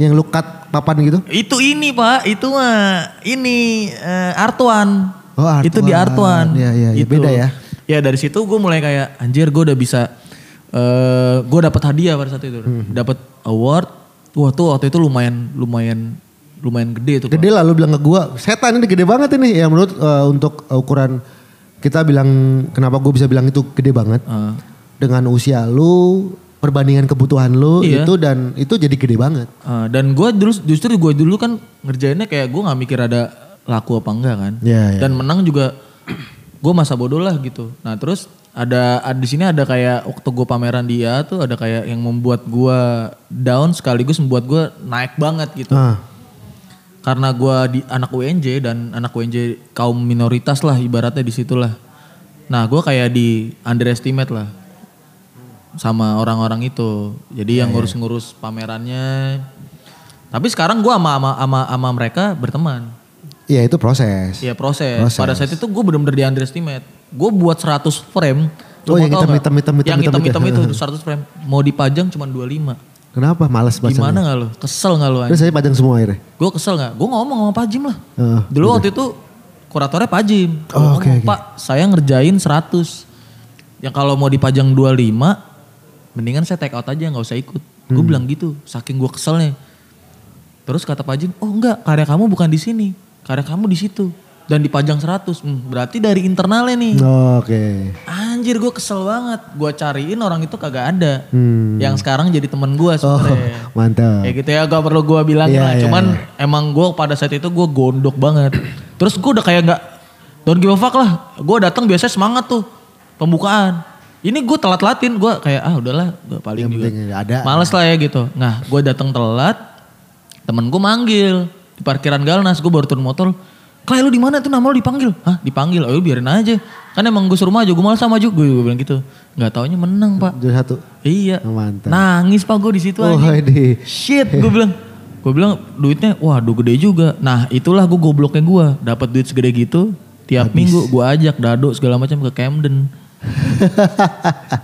Yang lu cut papan gitu? Itu ini pak, itu mah ini eh, Artuan. Oh, Artuan. Itu di Artuan. Iya, iya, iya. Itu. Beda ya? Ya dari situ gue mulai kayak anjir gue udah bisa, eh gue dapat hadiah pada saat itu, Hmm. dapat award. Wah tuh waktu itu lumayan lumayan lumayan gede tuh. Pak. Gede lah lu bilang ke gua, setan ini gede banget ini. Ya menurut eh, untuk ukuran kita bilang kenapa gue bisa bilang itu gede banget. Ah. Dengan usia lu, perbandingan kebutuhan lu Iya. itu dan itu jadi gede banget. Ah, dan gue dulu justru gue dulu kan ngerjainnya kayak gue nggak mikir ada laku apa enggak kan. Iya, iya. Dan menang juga gue masa bodoh lah gitu. Nah terus ada, ada di sini ada kayak waktu gue pameran dia tuh ada kayak yang membuat gue down sekaligus membuat gue naik banget gitu. Ah, Karena gue di anak UNJ dan anak UNJ kaum minoritas lah ibaratnya di situ lah. Nah gue kayak di underestimate lah sama orang-orang itu. Jadi yang ngurus-ngurus pamerannya. Tapi sekarang gue sama, sama, sama, sama mereka berteman. Iya itu proses. Iya proses. Proses. Pada saat itu gue bener-bener di underestimate. Gue buat 100 frame. Oh, yang hitam, nggak? hitam, hitam, Yang hitam, hitam-hitam hitam. itu 100 frame. Mau dipajang cuma 25. Kenapa? Males bahasanya. Gimana gak lo? Kesel gak lo? Terus saya pajang semua akhirnya. Gue kesel gak? Gue ngomong sama Pak Jim lah. Heeh, Dulu waktu itu kuratornya Pak Jim. Oh, ngomong, oke. Pak saya ngerjain 100. Yang kalau mau dipajang 25, mendingan saya take out aja nggak usah ikut. Gue Hmm. bilang gitu, saking gue keselnya. Terus kata Pak Jim, oh enggak karya kamu bukan di sini. Karya kamu di situ. Dan dipajang 100. Hmm, berarti dari internalnya nih. Oke. Anjir gue kesel banget. Gue cariin orang itu kagak ada. Hmm. Yang sekarang jadi temen gue Oh, sebenarnya. mantap. Kayak gitu ya gak perlu gue bilangin Iya, lah. iya, Cuman iya. emang gue pada saat itu gue gondok banget. Terus gue udah kayak gak don't give a fuck lah. Gue datang biasanya semangat tuh pembukaan. Ini gue telat-telatin. Gue kayak ah udahlah gue paling Yang juga. ada. Males lah ya gitu. Nah gue datang telat. Temen gue manggil di parkiran Galnas. Gue baru turun motor. Klay lu di mana tuh nama lu dipanggil? Hah dipanggil? Oh biarin aja. Kan emang gue suruh maju, gue malah sama maju. Gue, gue bilang gitu. Gak taunya menang pak. Juara satu. Iya. Oh, mantap. Nangis pak gue di situ Oh, aja. ini. Shit gue bilang. Gue bilang duitnya waduh gede juga. Nah itulah gue gobloknya gue. Dapat duit segede gitu. Tiap minggu gue ajak dado segala macam ke Camden.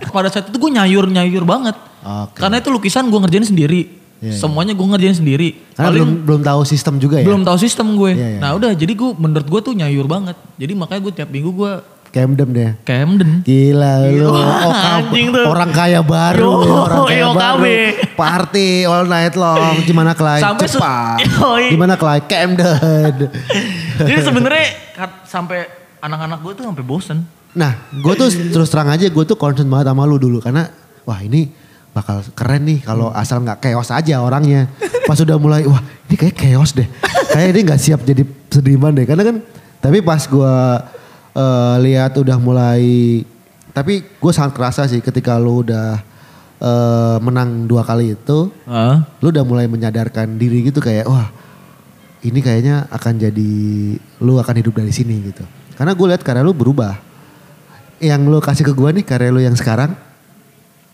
Pada saat itu gue nyayur-nyayur banget. Oke. Karena itu lukisan gue ngerjain sendiri. Iya, iya. Semuanya gue ngerjain sendiri. Karena belum belum tahu sistem juga ya. belum tahu sistem gue. Iya, iya. Nah udah jadi gue menurut gue tuh nyayur banget. Jadi makanya gue tiap minggu gue Camden deh. Camden. Gila lu, Wah, Okab- anjing tuh. orang kaya baru, Yo, orang kaya yo, baru. KB. Party all night long, gimana Clyde? Sampai Cepat. Gimana Clyde? Camden. Jadi sebenarnya sampai anak-anak gue tuh sampai bosen. Nah, gue tuh terus terang aja, gue tuh concern banget sama lu dulu karena wah ini bakal keren nih kalau asal nggak chaos aja orangnya. Pas udah mulai, wah ini kayak chaos deh. kayak dia nggak siap jadi seniman deh. Karena kan, tapi pas gue eh, lihat udah mulai, tapi gue sangat kerasa sih ketika lu udah eh, menang dua kali itu, Ah. lu udah mulai menyadarkan diri gitu kayak, wah ini kayaknya akan jadi, lu akan hidup dari sini gitu. Karena gue lihat karya lu berubah yang lu kasih ke gua nih karya lu yang sekarang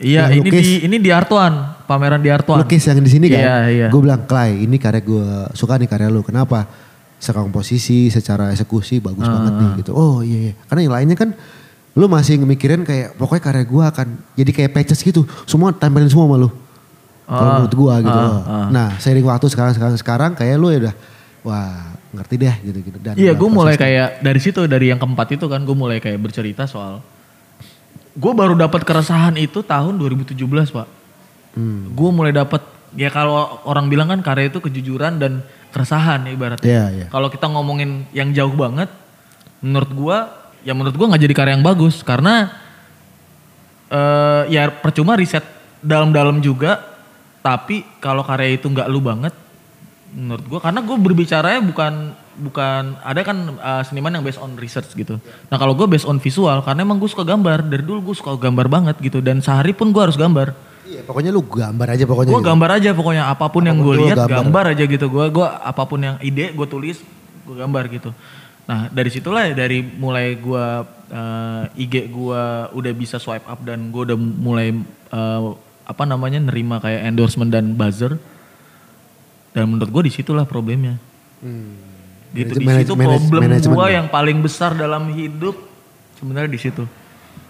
Iya ini lukis. di ini di Artuan, pameran di Artuan. lukis yang di sini kan Iya, iya. gue bilang Clay ini karya gua suka nih karya lu kenapa secara komposisi secara eksekusi bagus banget Ah. nih gitu oh iya iya karena yang lainnya kan lu masih ngemikirin kayak pokoknya karya gua akan jadi kayak patches gitu semua tempelin semua sama lu kalau Ah, menurut gua gitu Oh. ah. nah seiring waktu sekarang sekarang sekarang kayak lu ya udah wah ngerti deh gitu gitu dan Iya, gue mulai konsisten. kayak dari situ dari yang keempat itu kan gue mulai kayak bercerita soal gue baru dapat keresahan itu tahun 2017 pak. Hmm. Gue mulai dapat ya kalau orang bilang kan karya itu kejujuran dan keresahan ibaratnya. Iya, iya. Kalau kita ngomongin yang jauh banget, menurut gue ya menurut gue nggak jadi karya yang bagus karena eh ya percuma riset dalam-dalam juga, tapi kalau karya itu nggak lu banget, menurut gue karena gue berbicaranya bukan bukan ada kan uh, seniman yang based on research gitu. Nah kalau gue based on visual karena emang gue suka gambar dari dulu gue suka gambar banget gitu dan sehari pun gue harus gambar. Iya, pokoknya lu gambar aja pokoknya. Gue gitu. gambar aja pokoknya apa pun yang Apa pun gue tuh lihat gambar. gambar. aja gitu. Gue gua apa pun yang ide gue tulis gue gambar gitu. Nah dari situlah ya, dari mulai gue uh, IG gue udah bisa swipe up dan gue udah mulai uh, apa namanya nerima kayak endorsement dan buzzer. Dan menurut gue di situlah problemnya. Gitu di Manage- situ problem gue ya? yang paling besar dalam hidup sebenarnya di situ.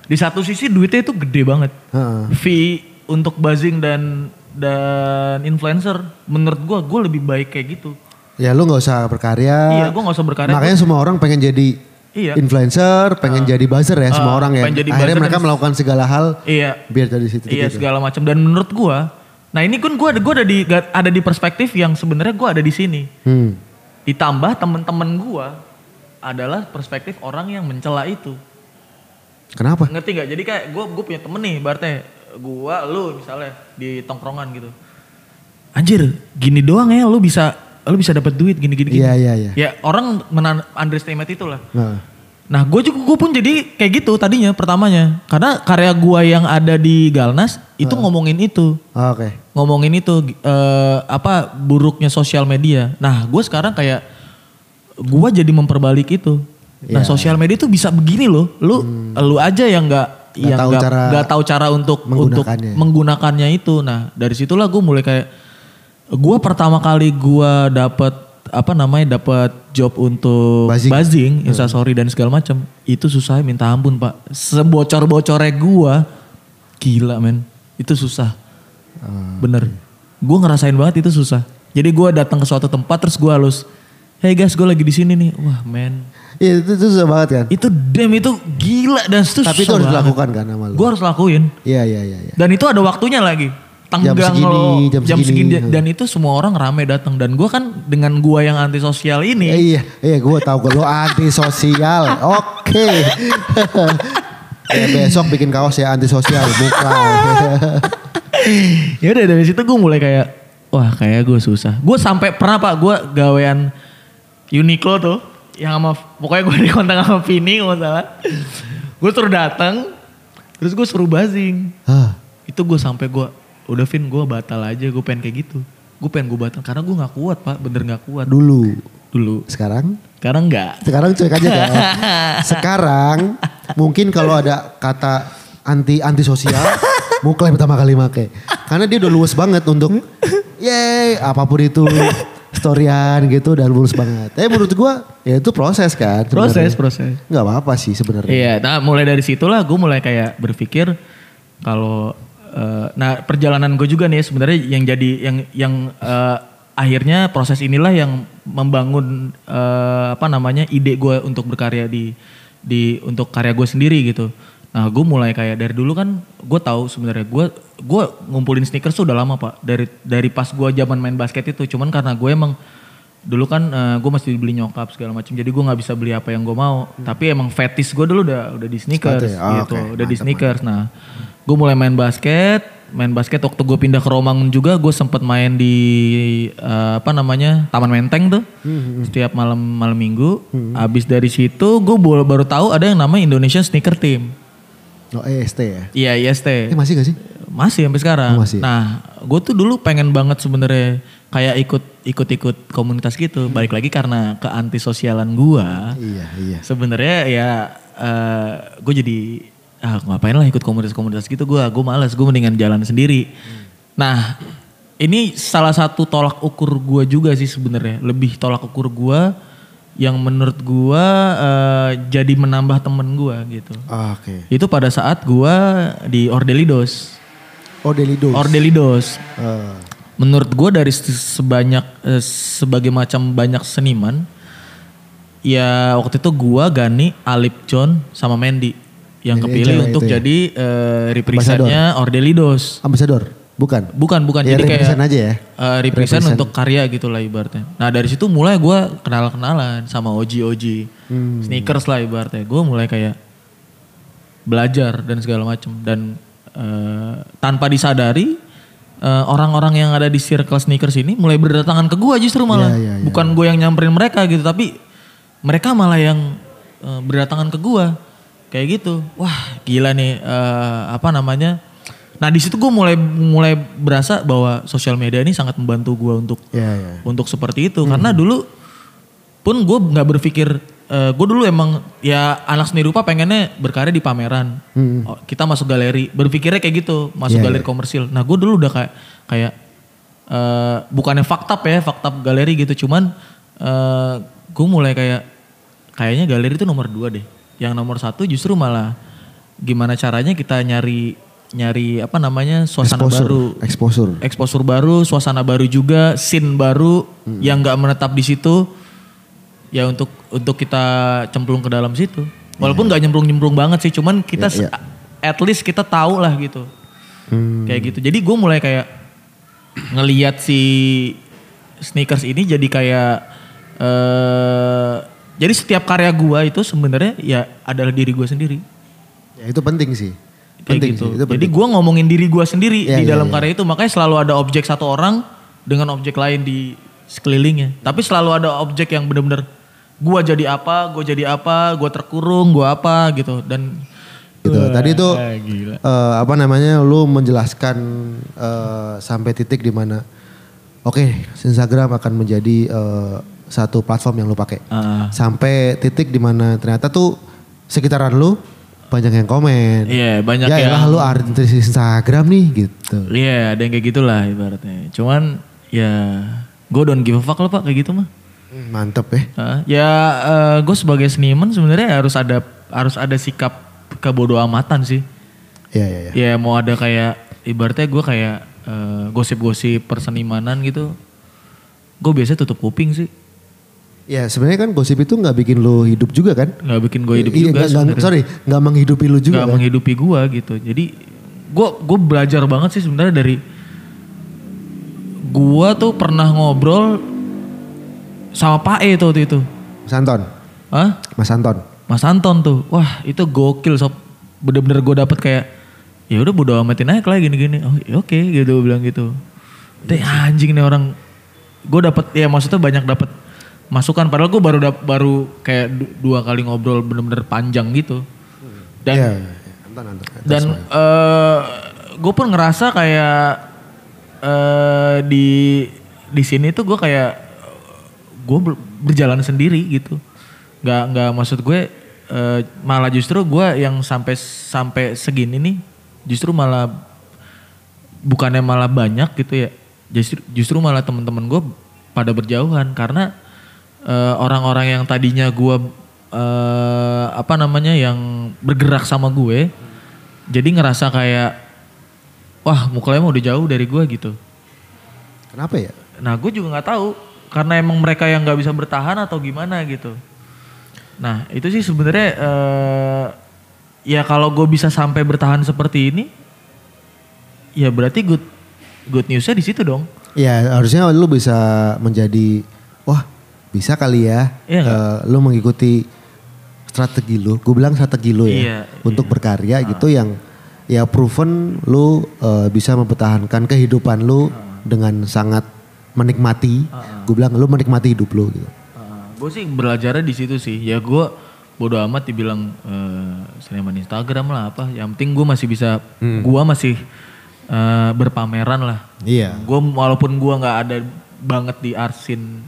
Di satu sisi duitnya itu gede banget Heeh. fee untuk buzzing dan dan influencer menurut gua gua lebih baik kayak gitu Ya lu nggak usah berkarya. iya gua nggak usah berkarya Makanya semua orang pengen jadi Iya. influencer, pengen jadi buzzer ya semua Ah, orang ya. jadi Akhirnya mereka melakukan segala hal iya biar dari situ. iya gitu. segala macam dan menurut gua nah ini kan gua ada gua ada di ada di perspektif yang sebenarnya gua ada di sini. Hmm. ditambah temen-temen gua adalah perspektif orang yang mencela itu. Kenapa? ngerti nggak? Jadi kayak gua gua punya temen nih berarti gua lu misalnya di tongkrongan gitu. Anjir gini doang ya lu bisa lu bisa dapat duit gini gini Iya iya iya. ya orang menan underestimate itu lah Nah, Nah gue juga gue pun jadi kayak gitu tadinya pertamanya karena karya gue yang ada di Galnas itu ngomongin itu Oke. ngomongin itu eh, apa buruknya sosial media. Nah gue sekarang kayak gue jadi memperbalik itu. Nah Iya. sosial media itu bisa begini loh, lu lu aja yang nggak Nggak yang tahu nggak cara nggak tahu cara untuk untuk menggunakannya. menggunakannya itu. Nah dari situlah gue mulai kayak gue pertama kali gue dapet apa namanya dapat job untuk Buzzing. buzzing, instastory dan segala macam itu susah minta ampun pak. Sebocor bocornya gue gila men itu susah. Bener. Gue ngerasain banget itu susah. Jadi gue datang ke suatu tempat terus gue halus. Hey guys gue lagi di sini nih. Wah men. Iya itu, itu susah banget kan. Itu damn itu gila dan itu Tapi itu susah harus banget. dilakukan kan sama lu. Gue harus lakuin. Iya iya iya. iya. Dan itu ada waktunya lagi. Tenggang Jam segini, lo, jam segini. Dan itu semua orang rame datang. Dan gue kan dengan gue yang anti sosial Eh, ini. iya iya gue tahu kalau anti sosial. Oke. Eh, besok bikin kaos ya anti sosial bukan. ya udah dari situ gue mulai kayak wah kayak gue susah. Gue sampai pernah pak gue gawean Uniqlo tuh yang sama pokoknya gue dikontak sama Vini kalau nggak salah. gue suruh datang terus gue suruh buzzing. Hah. Itu gue sampai gue udah Vin gue batal aja gue pengen kayak gitu. gue pengen gue batal karena gue nggak kuat pak bener nggak kuat Dulu. dulu Sekarang? sekarang nggak Sekarang cuek aja kan. Sekarang mungkin kalau ada kata anti anti sosial, Muklai pertama kali make. Karena dia udah luas banget untuk yeay apa pun itu storyan gitu udah luas banget. Tapi menurut gua ya itu proses kan. proses sebenarnya. proses Nggak apa-apa sih sebenarnya. Iya, nah mulai dari situlah gue mulai kayak berpikir kalau eh, nah perjalanan gue juga nih sebenarnya yang jadi yang yang eh, akhirnya proses inilah yang membangun eh, apa namanya ide gue untuk berkarya di di untuk karya gue sendiri gitu. Nah gue mulai kayak dari dulu kan gue tahu sebenarnya gue gue ngumpulin sneakers tuh udah lama pak dari dari pas gue zaman main basket itu cuman karena gue emang dulu kan gue masih beli nyokap segala macam jadi gue nggak bisa beli apa yang gue mau tapi emang fetis gue dulu udah udah di sneakers? Oh, gitu oke. udah di sneakers nah gue mulai main basket main basket waktu gue pindah ke Romangun juga gue sempet main di eh, apa namanya Taman Menteng tuh setiap malam malam minggu abis dari situ gue baru tahu ada yang namanya Indonesian Sneaker Team Oh EST ya. iya IST Eh masih gak sih? masih sampai sekarang. Oh, masih. Nah, gue tuh dulu pengen banget sebenarnya kayak ikut ikut ikut komunitas gitu. Balik lagi karena ke anti sosialan gue. Iya iya. Sebenarnya ya gue jadi ah ngapain lah ikut komunitas-komunitas gitu gue. Gue males. Gue mendingan jalan sendiri. Nah, ini salah satu tolak ukur gue juga sih sebenarnya. Lebih tolak ukur gue yang menurut gue eh, jadi menambah temen gue gitu. Ah, Oke. Itu pada saat gue di Ordelidos. Oh Delidos. Ordelidos. Eh, Menurut gue dari se- sebanyak eh, sebagai macam banyak seniman, ya waktu itu gue Gani, Alip John, sama Mandy yang kepilih untuk ya? jadi eh, representnya Ordelidos. Ambasador. Bukan. Bukan bukan Ya, jadi kayak aja ya. eh, represent Represent. untuk karya gitu lah ibaratnya. Nah dari situ mulai gue kenal kenalan sama Oji Oji, Hmm. sneakers lah ibaratnya. Gue mulai kayak belajar dan segala macam dan eh, tanpa disadari eh, orang-orang yang ada di circle sneakers ini mulai berdatangan ke gue justru malah. Iya, iya, iya. bukan gue yang nyamperin mereka gitu tapi mereka malah yang eh, berdatangan ke gue kayak gitu. Wah gila nih eh, apa namanya. Nah di situ gue mulai mulai berasa bahwa sosial media ini sangat membantu gue untuk Iya iya. untuk seperti itu. Karena dulu pun gue nggak berpikir gue dulu emang ya anak seni rupa pengennya berkarya di pameran Oh, kita masuk galeri berpikirnya kayak gitu masuk Iya, galeri komersil nah gue dulu udah kayak kayak eh, bukannya fakta ya fakta galeri gitu cuman gue mulai kayak kayaknya galeri itu nomor dua deh yang nomor satu justru malah gimana caranya kita nyari nyari apa namanya suasana Exposure. baru Exposure. exposure baru, suasana baru juga, scene baru Hmm. yang nggak menetap di situ. Ya untuk untuk kita cemplung ke dalam situ. Walaupun nggak nyemplung-nyemplung banget sih, cuman kita Iya, iya. se- at least kita tahu lah gitu. Hmm. Kayak gitu. Jadi gue mulai kayak ngeliat si sneakers ini jadi kayak eh jadi setiap karya gue itu sebenarnya ya adalah diri gue sendiri. Ya itu penting sih. Kayak Penting gitu. sih. Itu Jadi penting. gue ngomongin diri gue sendiri Iya, di iya, dalam iya. karya itu. Makanya selalu ada objek satu orang dengan objek lain di sekelilingnya. Tapi selalu ada objek yang bener-bener gue jadi apa, gue jadi apa, gue terkurung, gue apa gitu. Dan gitu. Tadi itu Ah, gila. eh, apa namanya lu menjelaskan eh, sampai titik di mana oke Instagram akan menjadi eh, satu platform yang lu pakai. Ah. Sampai titik di mana ternyata tuh sekitaran lu banyak yang komen. Iya banyak ya yang elah lu artis Instagram nih gitu. Iya ada yang kayak gitulah ibaratnya. Cuman ya gue don't give a fuck lah pak kayak gitu mah. Mantep ya. Ah, ya gue sebagai seniman sebenarnya harus ada harus ada sikap kebodoh amatan sih. Iya iya iya. Ya mau ada kayak ibaratnya gue kayak eh, gosip-gosip persenimanan gitu. Gue biasanya tutup kuping sih. Ya sebenarnya kan gosip itu nggak bikin lu hidup juga kan? Nggak bikin gue hidup Iya, juga nggak- sebenarnya. sorry, nggak menghidupi lu juga Nggak kan? menghidupi gue gitu. Jadi gue gue belajar banget sih sebenarnya dari gue tuh pernah ngobrol sama Pak E tuh waktu itu. Mas Anton, Hah? Mas Anton. Mas Anton tuh, wah itu gokil sob. Bener-bener gue dapet kayak, ya udah bodo amatin aja lah gini-gini. Oh ya oke gitu gue bilang gitu. Deh anjing nih orang, gue dapet ya maksudnya banyak dapet masukan. Padahal gue baru dap- baru kayak du- dua kali ngobrol bener-bener panjang gitu. Dan Iya, iya, iya. Anton, Anton. dan gue pun ngerasa kayak eh di di sini tuh gue kayak gue berjalan sendiri gitu. Nggak nggak maksud gue eh, malah justru gue yang sampai sampai segini nih justru malah bukannya malah banyak gitu ya justru justru malah teman-teman gue pada berjauhan. Karena eh, orang-orang yang tadinya gue eh, apa namanya yang bergerak sama gue jadi ngerasa kayak wah mukanya mau udah jauh dari gue gitu. Kenapa ya? Nah gue juga nggak tahu karena emang mereka yang nggak bisa bertahan atau gimana gitu. Nah itu sih sebenarnya eh, ya kalau gue bisa sampai bertahan seperti ini, ya berarti good good newsnya di situ dong. Ya harusnya lu bisa menjadi wah bisa kali ya Iya eh, lu mengikuti strategi lu. Gue bilang strategi lu ya Iya, untuk berkarya gitu yang ya proven lu eh, bisa mempertahankan kehidupan lu dengan sangat menikmati. Gue bilang lu menikmati hidup lu gitu. gue sih belajarnya di situ sih. Ya gue bodo amat dibilang eh, seniman Instagram lah apa. Yang penting gue masih bisa, gue masih eh, berpameran lah. Iya. Gue walaupun gue nggak ada banget di arsin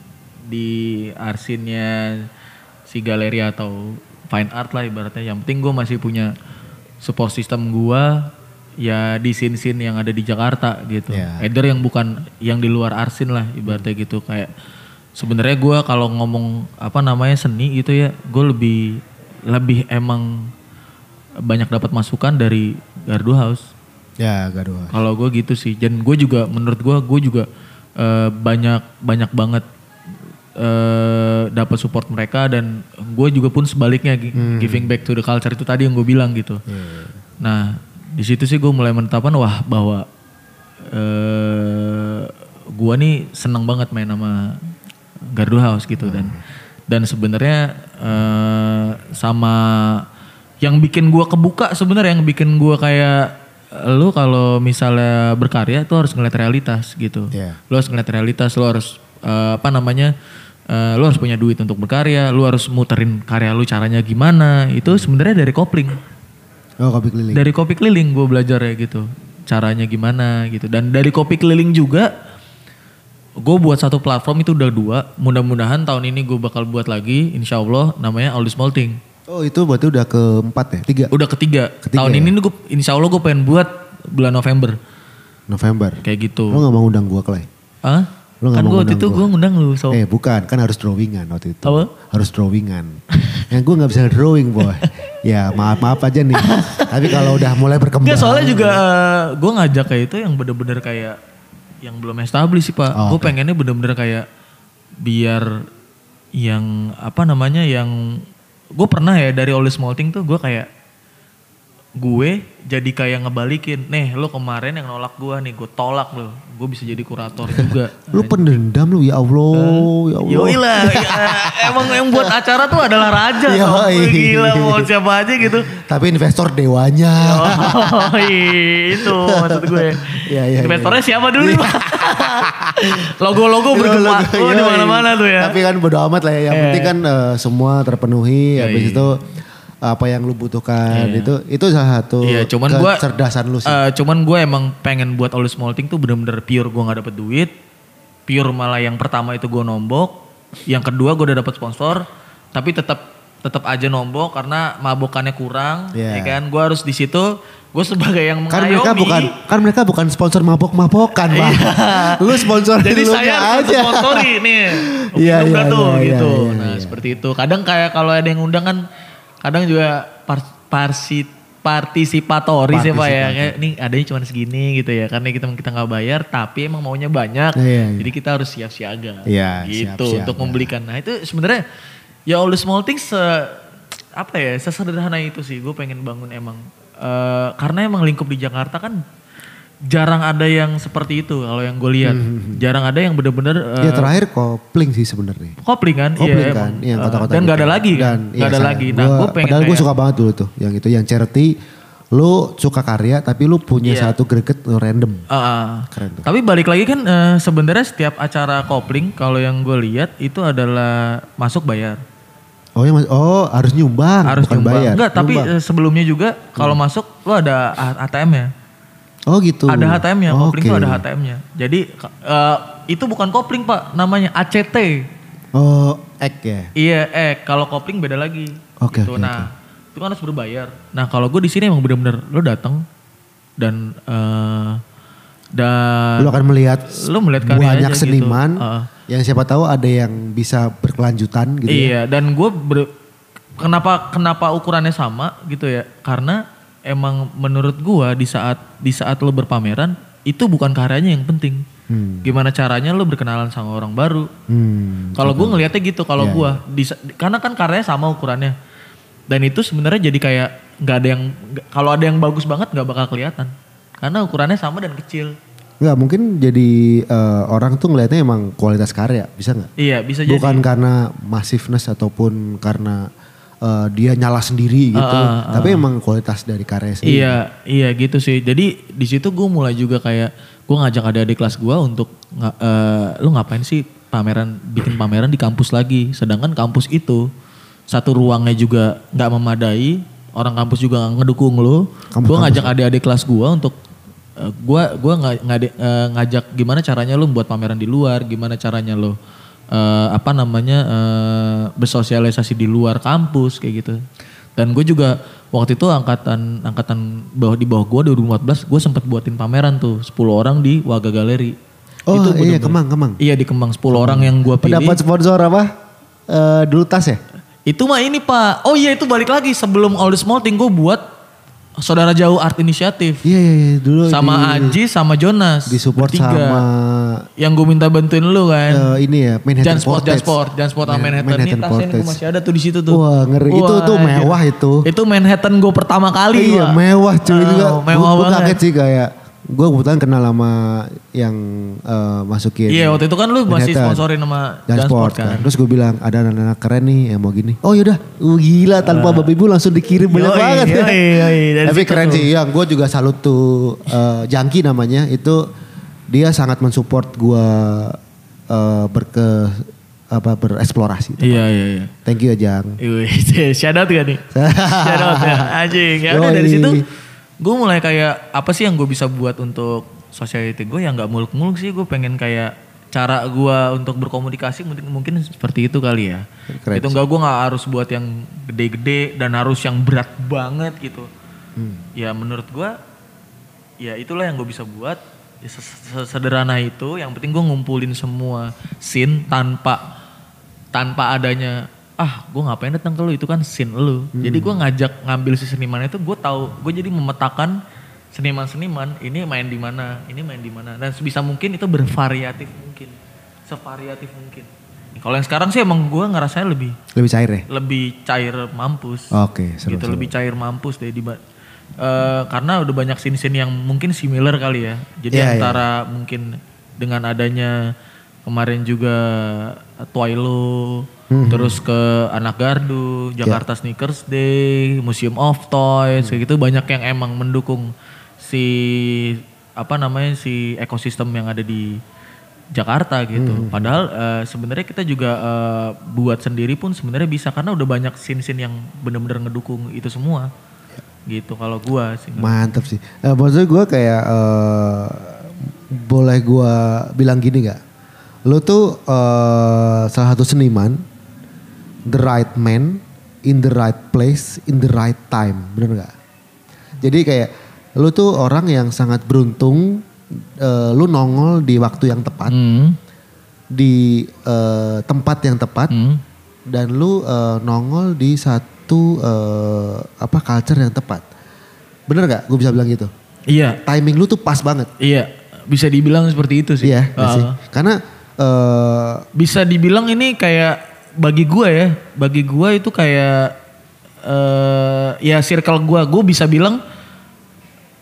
di arsinnya si galeri atau fine art lah ibaratnya. Yang penting gue masih punya support system gue ya di scene-scene yang ada di Jakarta gitu. Ya. Either yang bukan yang di luar arsin lah ibaratnya gitu kayak sebenarnya gue kalau ngomong apa namanya seni gitu ya gue lebih lebih emang banyak dapat masukan dari Gardu House. Ya gaduh. Kalau gue gitu sih, dan gue juga menurut gue, gue juga eh, banyak banyak banget eh dapat support mereka dan gue juga pun sebaliknya gi- giving back to the culture itu tadi yang gue bilang gitu. Nah di situ sih gue mulai menetapkan wah bahwa eh gue nih seneng banget main sama Gardu House gitu dan dan sebenarnya eh sama yang bikin gue kebuka sebenarnya yang bikin gue kayak lu kalau misalnya berkarya tuh harus ngeliat realitas gitu. Iya. Lu harus ngeliat realitas, lu harus eh, apa namanya? eh, lu harus punya duit untuk berkarya, lu harus muterin karya lu caranya gimana. Itu sebenarnya dari kopling. Oh kopi keliling. Dari kopi keliling gue belajar ya gitu. Caranya gimana gitu. Dan dari kopi keliling juga gue buat satu platform itu udah dua. Mudah-mudahan tahun ini gue bakal buat lagi insya Allah namanya Small Thing. Oh itu berarti udah keempat ya? Tiga? Udah ketiga. Ketiga tahun ya? ini gue insya Allah gue pengen buat bulan November. November. Kayak gitu. Lu gak mau undang gua Clay? Hah? Lu kan gue waktu itu gue ngundang lu. So. Eh bukan, kan harus drawingan waktu itu. Apa? Harus drawingan. Yang gue gak bisa drawing boy. ya maaf maaf aja nih. Tapi kalau udah mulai berkembang. Enggak soalnya juga gue ngajak kayak itu yang bener-bener kayak yang belum established sih pak. Oh, gue pengennya bener-bener kayak biar yang apa namanya yang gue pernah ya dari All Small Thing tuh gue kayak gue jadi kayak ngebalikin nih lo kemarin yang nolak gue nih gue tolak lo gue bisa jadi kurator juga Lu pendendam lu ya Allah. ya Allah. Yoi lah, ya, emang yang buat acara tuh adalah raja. Yoi. tau. Gila mau siapa aja gitu. Tapi investor dewanya. Oh itu maksud gue. Iya, iya, Investornya siapa dulu Pak? Logo-logo bergema Logo, oh, di yoi. mana-mana tuh ya. Tapi kan bodo amat lah ya. Yang Eh. penting kan eh, semua terpenuhi. Yoi. Habis itu apa yang lu butuhkan Iya. itu itu salah satu Iya, cuman gua kecerdasan lu sih. eh, cuman gue emang pengen buat all small thing tuh bener-bener pure gue nggak dapet duit. Pure malah yang pertama itu gue nombok, yang kedua gue udah dapet sponsor, tapi tetap tetap aja nombok karena mabokannya kurang, Iya. ya kan? Gue harus di situ, gue sebagai yang kan mengayomi. mereka bukan kan mereka bukan sponsor mabok-mabokan, Pak. lu sponsor Iya. Jadi lu saya aja. sponsori nih. Iya, iya, tuh iya, gitu. iya, nah, iya. seperti itu. Kadang kayak kalau ada yang undang kan kadang juga par- parsi partisipatori sih Pak ya. Kayak nih adanya cuma segini gitu ya. Karena kita kita nggak bayar tapi emang maunya banyak. Iya, iya. Jadi kita harus siap siaga. Iya, gitu siap-siaga. untuk membelikan. Nah, itu sebenarnya ya all the small things se- apa ya sesederhana itu sih gue pengen bangun emang Eh, karena emang lingkup di Jakarta kan jarang ada yang seperti itu kalau yang gue lihat jarang ada yang bener-bener eh, Ya terakhir kopling sih sebenarnya. kopling kan Kopling iya, kan, yang Eh, kota-kota dan nggak gitu. ada lagi kan Dan, nggak iya, ada sayang. lagi nah Gua- gue pengen Padahal gue suka banget dulu tuh, yang itu, yang charity. Lu suka karya tapi lu punya Iya. satu greget random. Ah, ah. Keren tuh. Tapi balik lagi kan eh, sebenarnya setiap acara kopling kalau yang gue lihat itu adalah masuk bayar. Oh, ya, mas- oh harus nyumbang, Harus bukan nyumbang. bayar. Enggak, tapi Nyumbang. Hmm. eh, sebelumnya juga kalau masuk lo ada A- ATM-nya. Oh gitu. Ada HTM-nya, kopling Oke. tuh ada HTM-nya. Jadi eh, itu bukan kopling pak, namanya ACT. Oh, ek ya. Iya, eh kalau kopling beda lagi. Oke, gitu. oke, Nah, itu kan harus berbayar. Nah, kalau gue di sini emang bener-bener lo datang dan eh dan Lu akan melihat lu melihat banyak aja gitu. seniman Heeh. yang siapa tahu ada yang bisa berkelanjutan gitu. ya. Iya, dan gue kenapa kenapa ukurannya sama gitu ya? Karena emang menurut gue di saat di saat lo berpameran itu bukan karyanya yang penting. Hmm. Gimana caranya lo berkenalan sama orang baru? Hmm. Kalau gue ngelihatnya gitu, kalau Iya, gua di, karena kan karyanya sama ukurannya. Dan itu sebenarnya jadi kayak nggak ada yang kalau ada yang bagus banget nggak bakal kelihatan. Karena ukurannya sama dan kecil. Nggak mungkin jadi eh, orang tuh ngelihatnya emang kualitas karya, bisa nggak? Iya, bisa jadi. Bukan karena massiveness ataupun karena eh, dia nyala sendiri gitu, Ah, ah, tapi emang kualitas dari karya sendiri. Iya, iya gitu sih. Jadi di situ gue mulai juga kayak gue ngajak adik-adik kelas gue untuk eh, lu ngapain sih pameran bikin pameran di kampus lagi. Sedangkan kampus itu satu ruangnya juga nggak memadai, orang kampus juga nggak ngedukung lu. Gue ngajak adik-adik kelas gue untuk gua gua nga- ngade- eh, ngajak gimana caranya lu buat pameran di luar, gimana caranya lu eh, apa namanya eh, bersosialisasi di luar kampus kayak gitu. Dan gue juga waktu itu angkatan angkatan bawah di bawah gue 2014 gue sempat buatin pameran tuh 10 orang di Waga Galeri. Oh Itu iya Kemang Kemang. Iya di Kemang 10 orang yang gue pilih. Pendapat sponsor apa? Eh, dulu tas ya? Itu mah ini pak. Oh iya itu balik lagi sebelum All the Small Thing gue buat Saudara Jauh Art Initiative. Iya iya iya, dulu sama di, Aji sama Jonas. di support bertiga. sama Yang gue minta bantuin lu kan. eh, ini ya Manhattan Jansport, Portage. Jansport, Jansport sama Man- Manhattan. Ini Manhattan tasnya gue masih ada tuh di situ tuh. Wah, ngeri. Itu tuh mewah itu. Itu Manhattan gue pertama kali. Iya Pak. mewah cuy Oh, juga. mewah Gue banget. kaget sih kayak gue kebetulan kenal sama yang eh, masukin. Iya waktu itu kan lu masih Manhattan. sponsorin sama Jansport kan. kan. Terus gue bilang ada anak-anak keren nih yang mau gini. Oh yaudah, uh, gila tanpa babi ibu langsung dikirim banyak Yoi, banget. yoi, yoi. Dari Tapi keren tuh. sih, ya gue juga salut tuh uh, Jangki namanya itu dia sangat mensupport gue uh, berke apa bereksplorasi. Iya iya iya. Thank you ya Jang. Shout out gak nih? shout out ya, anjing. Ya udah dari Yoi. situ gue mulai kayak apa sih yang gue bisa buat untuk society gue yang nggak muluk-muluk sih gue pengen kayak cara gue untuk berkomunikasi mungkin mungkin seperti itu kali ya. Keren itu enggak gue nggak harus buat yang gede-gede dan harus yang berat banget gitu. Hmm. Ya menurut gue ya itulah yang gue bisa buat ya, sederhana itu yang penting gue ngumpulin semua scene tanpa tanpa adanya ah gue ngapain datang ke lu? Itu kan scene lu. Jadi gue ngajak ngambil si seniman itu gue tahu gue jadi memetakan seniman-seniman ini main di mana ini main di mana. Dan sebisa mungkin itu bervariatif mungkin. Sevariatif mungkin. Kalau yang sekarang sih emang gue ngerasanya lebih Lebih cair ya? lebih cair mampus. Oke, seru, gitu seru. lebih cair mampus deh di Eh, karena udah banyak scene-scene yang mungkin similar kali ya. Jadi Iya, iya. antara mungkin dengan adanya kemarin juga Twilo Hmm. terus ke Anak Gardu Jakarta Sneakers Day Museum of Toys kayak gitu banyak yang emang mendukung si apa namanya si ekosistem yang ada di Jakarta gitu. Padahal eh, sebenarnya kita juga eh, buat sendiri pun sebenarnya bisa karena udah banyak scene-scene yang bener-bener ngedukung itu semua. Gitu kalau gua sih. Mantap sih. Eh, maksudnya gue kayak eh, boleh gue bilang gini gak? Lo tuh eh, salah satu seniman, the right man, in the right place, in the right time, bener gak? Jadi kayak lo tuh orang yang sangat beruntung, eh, lu nongol di waktu yang tepat, Hmm. di eh, tempat yang tepat, Hmm. dan lu eh, nongol di satu eh, apa culture yang tepat. Bener gak? Gue bisa bilang gitu. Iya, Timing lu tuh pas banget. iya. Bisa dibilang seperti itu sih. Iya, gak sih? Uh, Karena eh bisa dibilang ini kayak bagi gua ya, bagi gua itu kayak eh ya circle gua, gua bisa bilang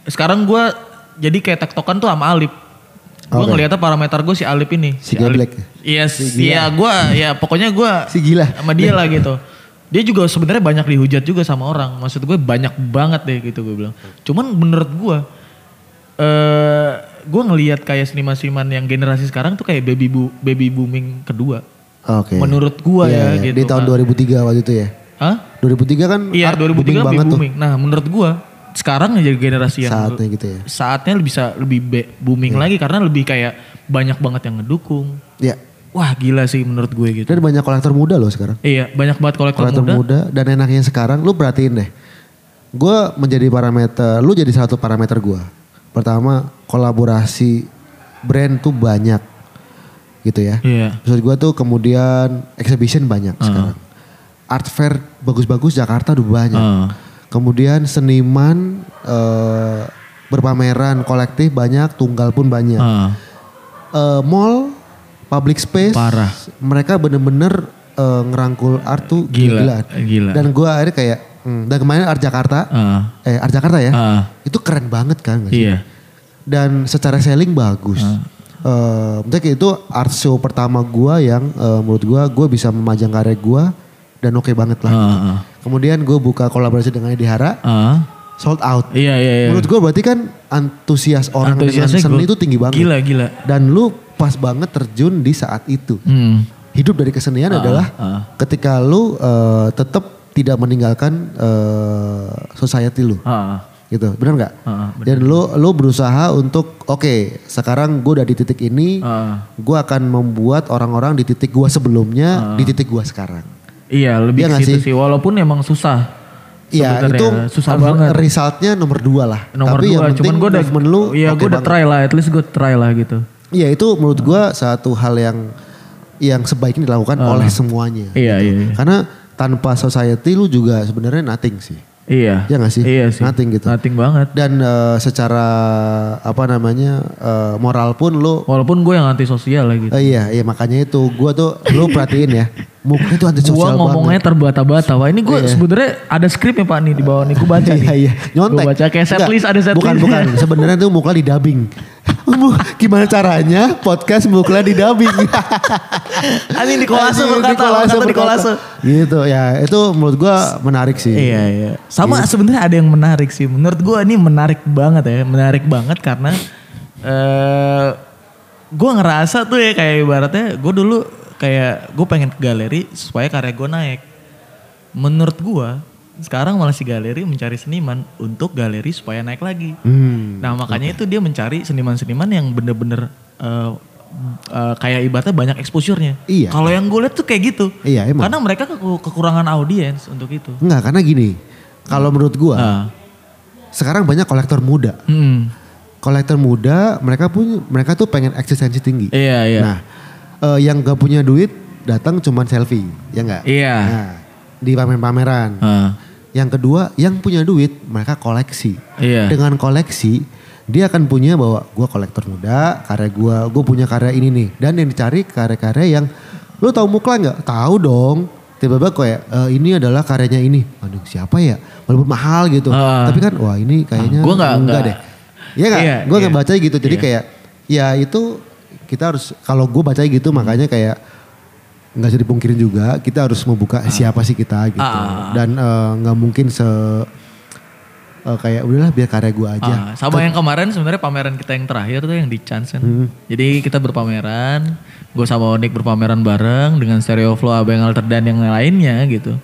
sekarang gua jadi kayak tektokan tuh sama Alip. Gua Oke. ngeliatnya parameter gue si Alip ini. Si Alip. Geblek. Iya, si ya gua ya pokoknya gua si gila. sama dia lah gitu. Dia juga sebenarnya banyak dihujat juga sama orang. Maksud gue banyak banget deh gitu gue bilang. Cuman menurut gue, eh gue ngelihat kayak seniman-seniman yang generasi sekarang tuh kayak baby bu baby booming kedua. Oke. Menurut gua Iya, ya iya. gitu. Di tahun kan. 2003 waktu itu ya. Hah? 2003 kan Iya art 2003 booming banget tuh. booming. Nah menurut gua sekarang jadi generasi yang Saatnya gitu ya. saatnya bisa lebih booming lagi karena lebih kayak banyak banget yang ngedukung. Ya. Wah gila sih menurut gue gitu. Dan banyak kolektor muda loh sekarang. Iya banyak banget kolektor Kolektor muda. muda. dan enaknya sekarang lu perhatiin deh. Gue menjadi parameter, lu jadi satu parameter gue. Pertama kolaborasi brand tuh banyak gitu ya. Iya. Maksud gue tuh kemudian exhibition banyak sekarang. Art fair bagus-bagus Jakarta udah banyak. Ah. Kemudian seniman eh, berpameran kolektif banyak, tunggal pun banyak. Ah. Eh, mall, public space, Parah. mereka bener-bener eh, ngerangkul art tuh Gila, gila-gilaan. gila. Dan gue akhirnya kayak, hmm, dan kemarin art Jakarta, Ah. eh art Jakarta ya, Ah. itu keren banget kan? sih? Iya. Dan secara selling bagus. Maksudnya kayak itu art show pertama gue yang eh, menurut gue, gue bisa memajang karya gue dan oke banget lah. Ah, ah. Kemudian gue buka kolaborasi dengan Dihara, Ah. sold out. Iya iya iya. Menurut gue berarti kan antusias orang Antusiasnya dengan seni gua- itu tinggi banget. Gila gila. Dan lu pas banget terjun di saat itu. Hmm. Hidup dari kesenian adalah ah. ketika lu eh, tetap tidak meninggalkan eh, society lu. Ah. Gitu, benar nggak? Ah, Dan lu lu berusaha untuk oke, sekarang gue udah di titik ini, Ah. gue akan membuat orang-orang di titik gua sebelumnya di titik gua sekarang. Iya lebih situ sih? sih. Walaupun emang susah. Iya itu susah re- banget. Resultnya nomor dua lah. Nomor Tapi dua, yang penting cuman gue udah, lu iya oke gue udah banget. try lah, at least gue try lah gitu. Iya itu menurut gua satu hal yang yang sebaiknya dilakukan oleh semuanya. Iya, gitu. iya, iya. Karena tanpa society lu juga sebenarnya nothing sih. Iya. Iya nggak sih? Iya sih. Nothing gitu. Nothing banget. Dan eh, secara apa namanya eh, moral pun lu Walaupun gue yang anti sosial lah gitu. eh, iya iya makanya itu gua tuh lu perhatiin ya tuh anti Gue sosial ngomongnya banget. terbata-bata. Wah ini gue sebenarnya ada skripnya pak nih di bawah nih. Gue baca nih. Iya iya nyontek. Gue baca kayak setlist ada setlist. Bukan bukan sebenarnya tuh muklah di dubbing. Gimana caranya podcast muklah di dubbing? Anjing di kolase berkata, di kolase. Gitu ya, itu menurut gua menarik sih. Iya iya. Sama sebenarnya ada yang menarik sih. Menurut gue ini menarik banget ya. Menarik banget karena eh gue ngerasa tuh ya kayak ibaratnya gue dulu kayak gue pengen ke galeri supaya karya gue naik. Menurut gue sekarang malah si galeri mencari seniman untuk galeri supaya naik lagi. Hmm. Nah makanya itu dia mencari seniman-seniman yang bener-bener eh, eh, kayak ibaratnya banyak exposure-nya. Iya. Kalau yang gue lihat tuh kayak gitu. Iya, emang. Karena mereka keku- kekurangan audiens untuk itu. Enggak, karena gini. Kalau menurut gua, Ah. sekarang banyak kolektor muda. Hmm. Kolektor muda, mereka punya mereka tuh pengen eksistensi tinggi. Iya iya. Nah, eh, yang gak punya duit datang cuman selfie, ya enggak? Iya. Nah, di pamer-pameran. Ah. Yang kedua, yang punya duit mereka koleksi. Iya. Dengan koleksi, dia akan punya bahwa gue kolektor muda, karya gue, gue punya karya ini nih. Dan yang dicari karya-karya yang, lu tahu Mukla nggak? Tahu dong. Tiba-tiba kayak, "Eh, ini adalah karyanya ini. Aduh siapa ya? Walaupun mahal gitu. Ah. Tapi kan, wah ini kayaknya Ah, gua nggak- enggak nggak. deh. Iya nggak? Iya, gue iya. nggak baca gitu. Jadi Iya. kayak, ya itu kita harus, kalau gue baca gitu makanya kayak, nggak bisa dipungkirin juga kita harus membuka siapa sih kita gitu Ah. dan eh, nggak mungkin se eh, kayak udahlah biar karya gue aja Ah, sama yang kemarin sebenarnya pameran kita yang terakhir tuh yang di Chance kan. Hmm. Jadi kita berpameran, gue sama Onik berpameran bareng dengan Stereo Flow, Abang Alter dan yang lainnya gitu.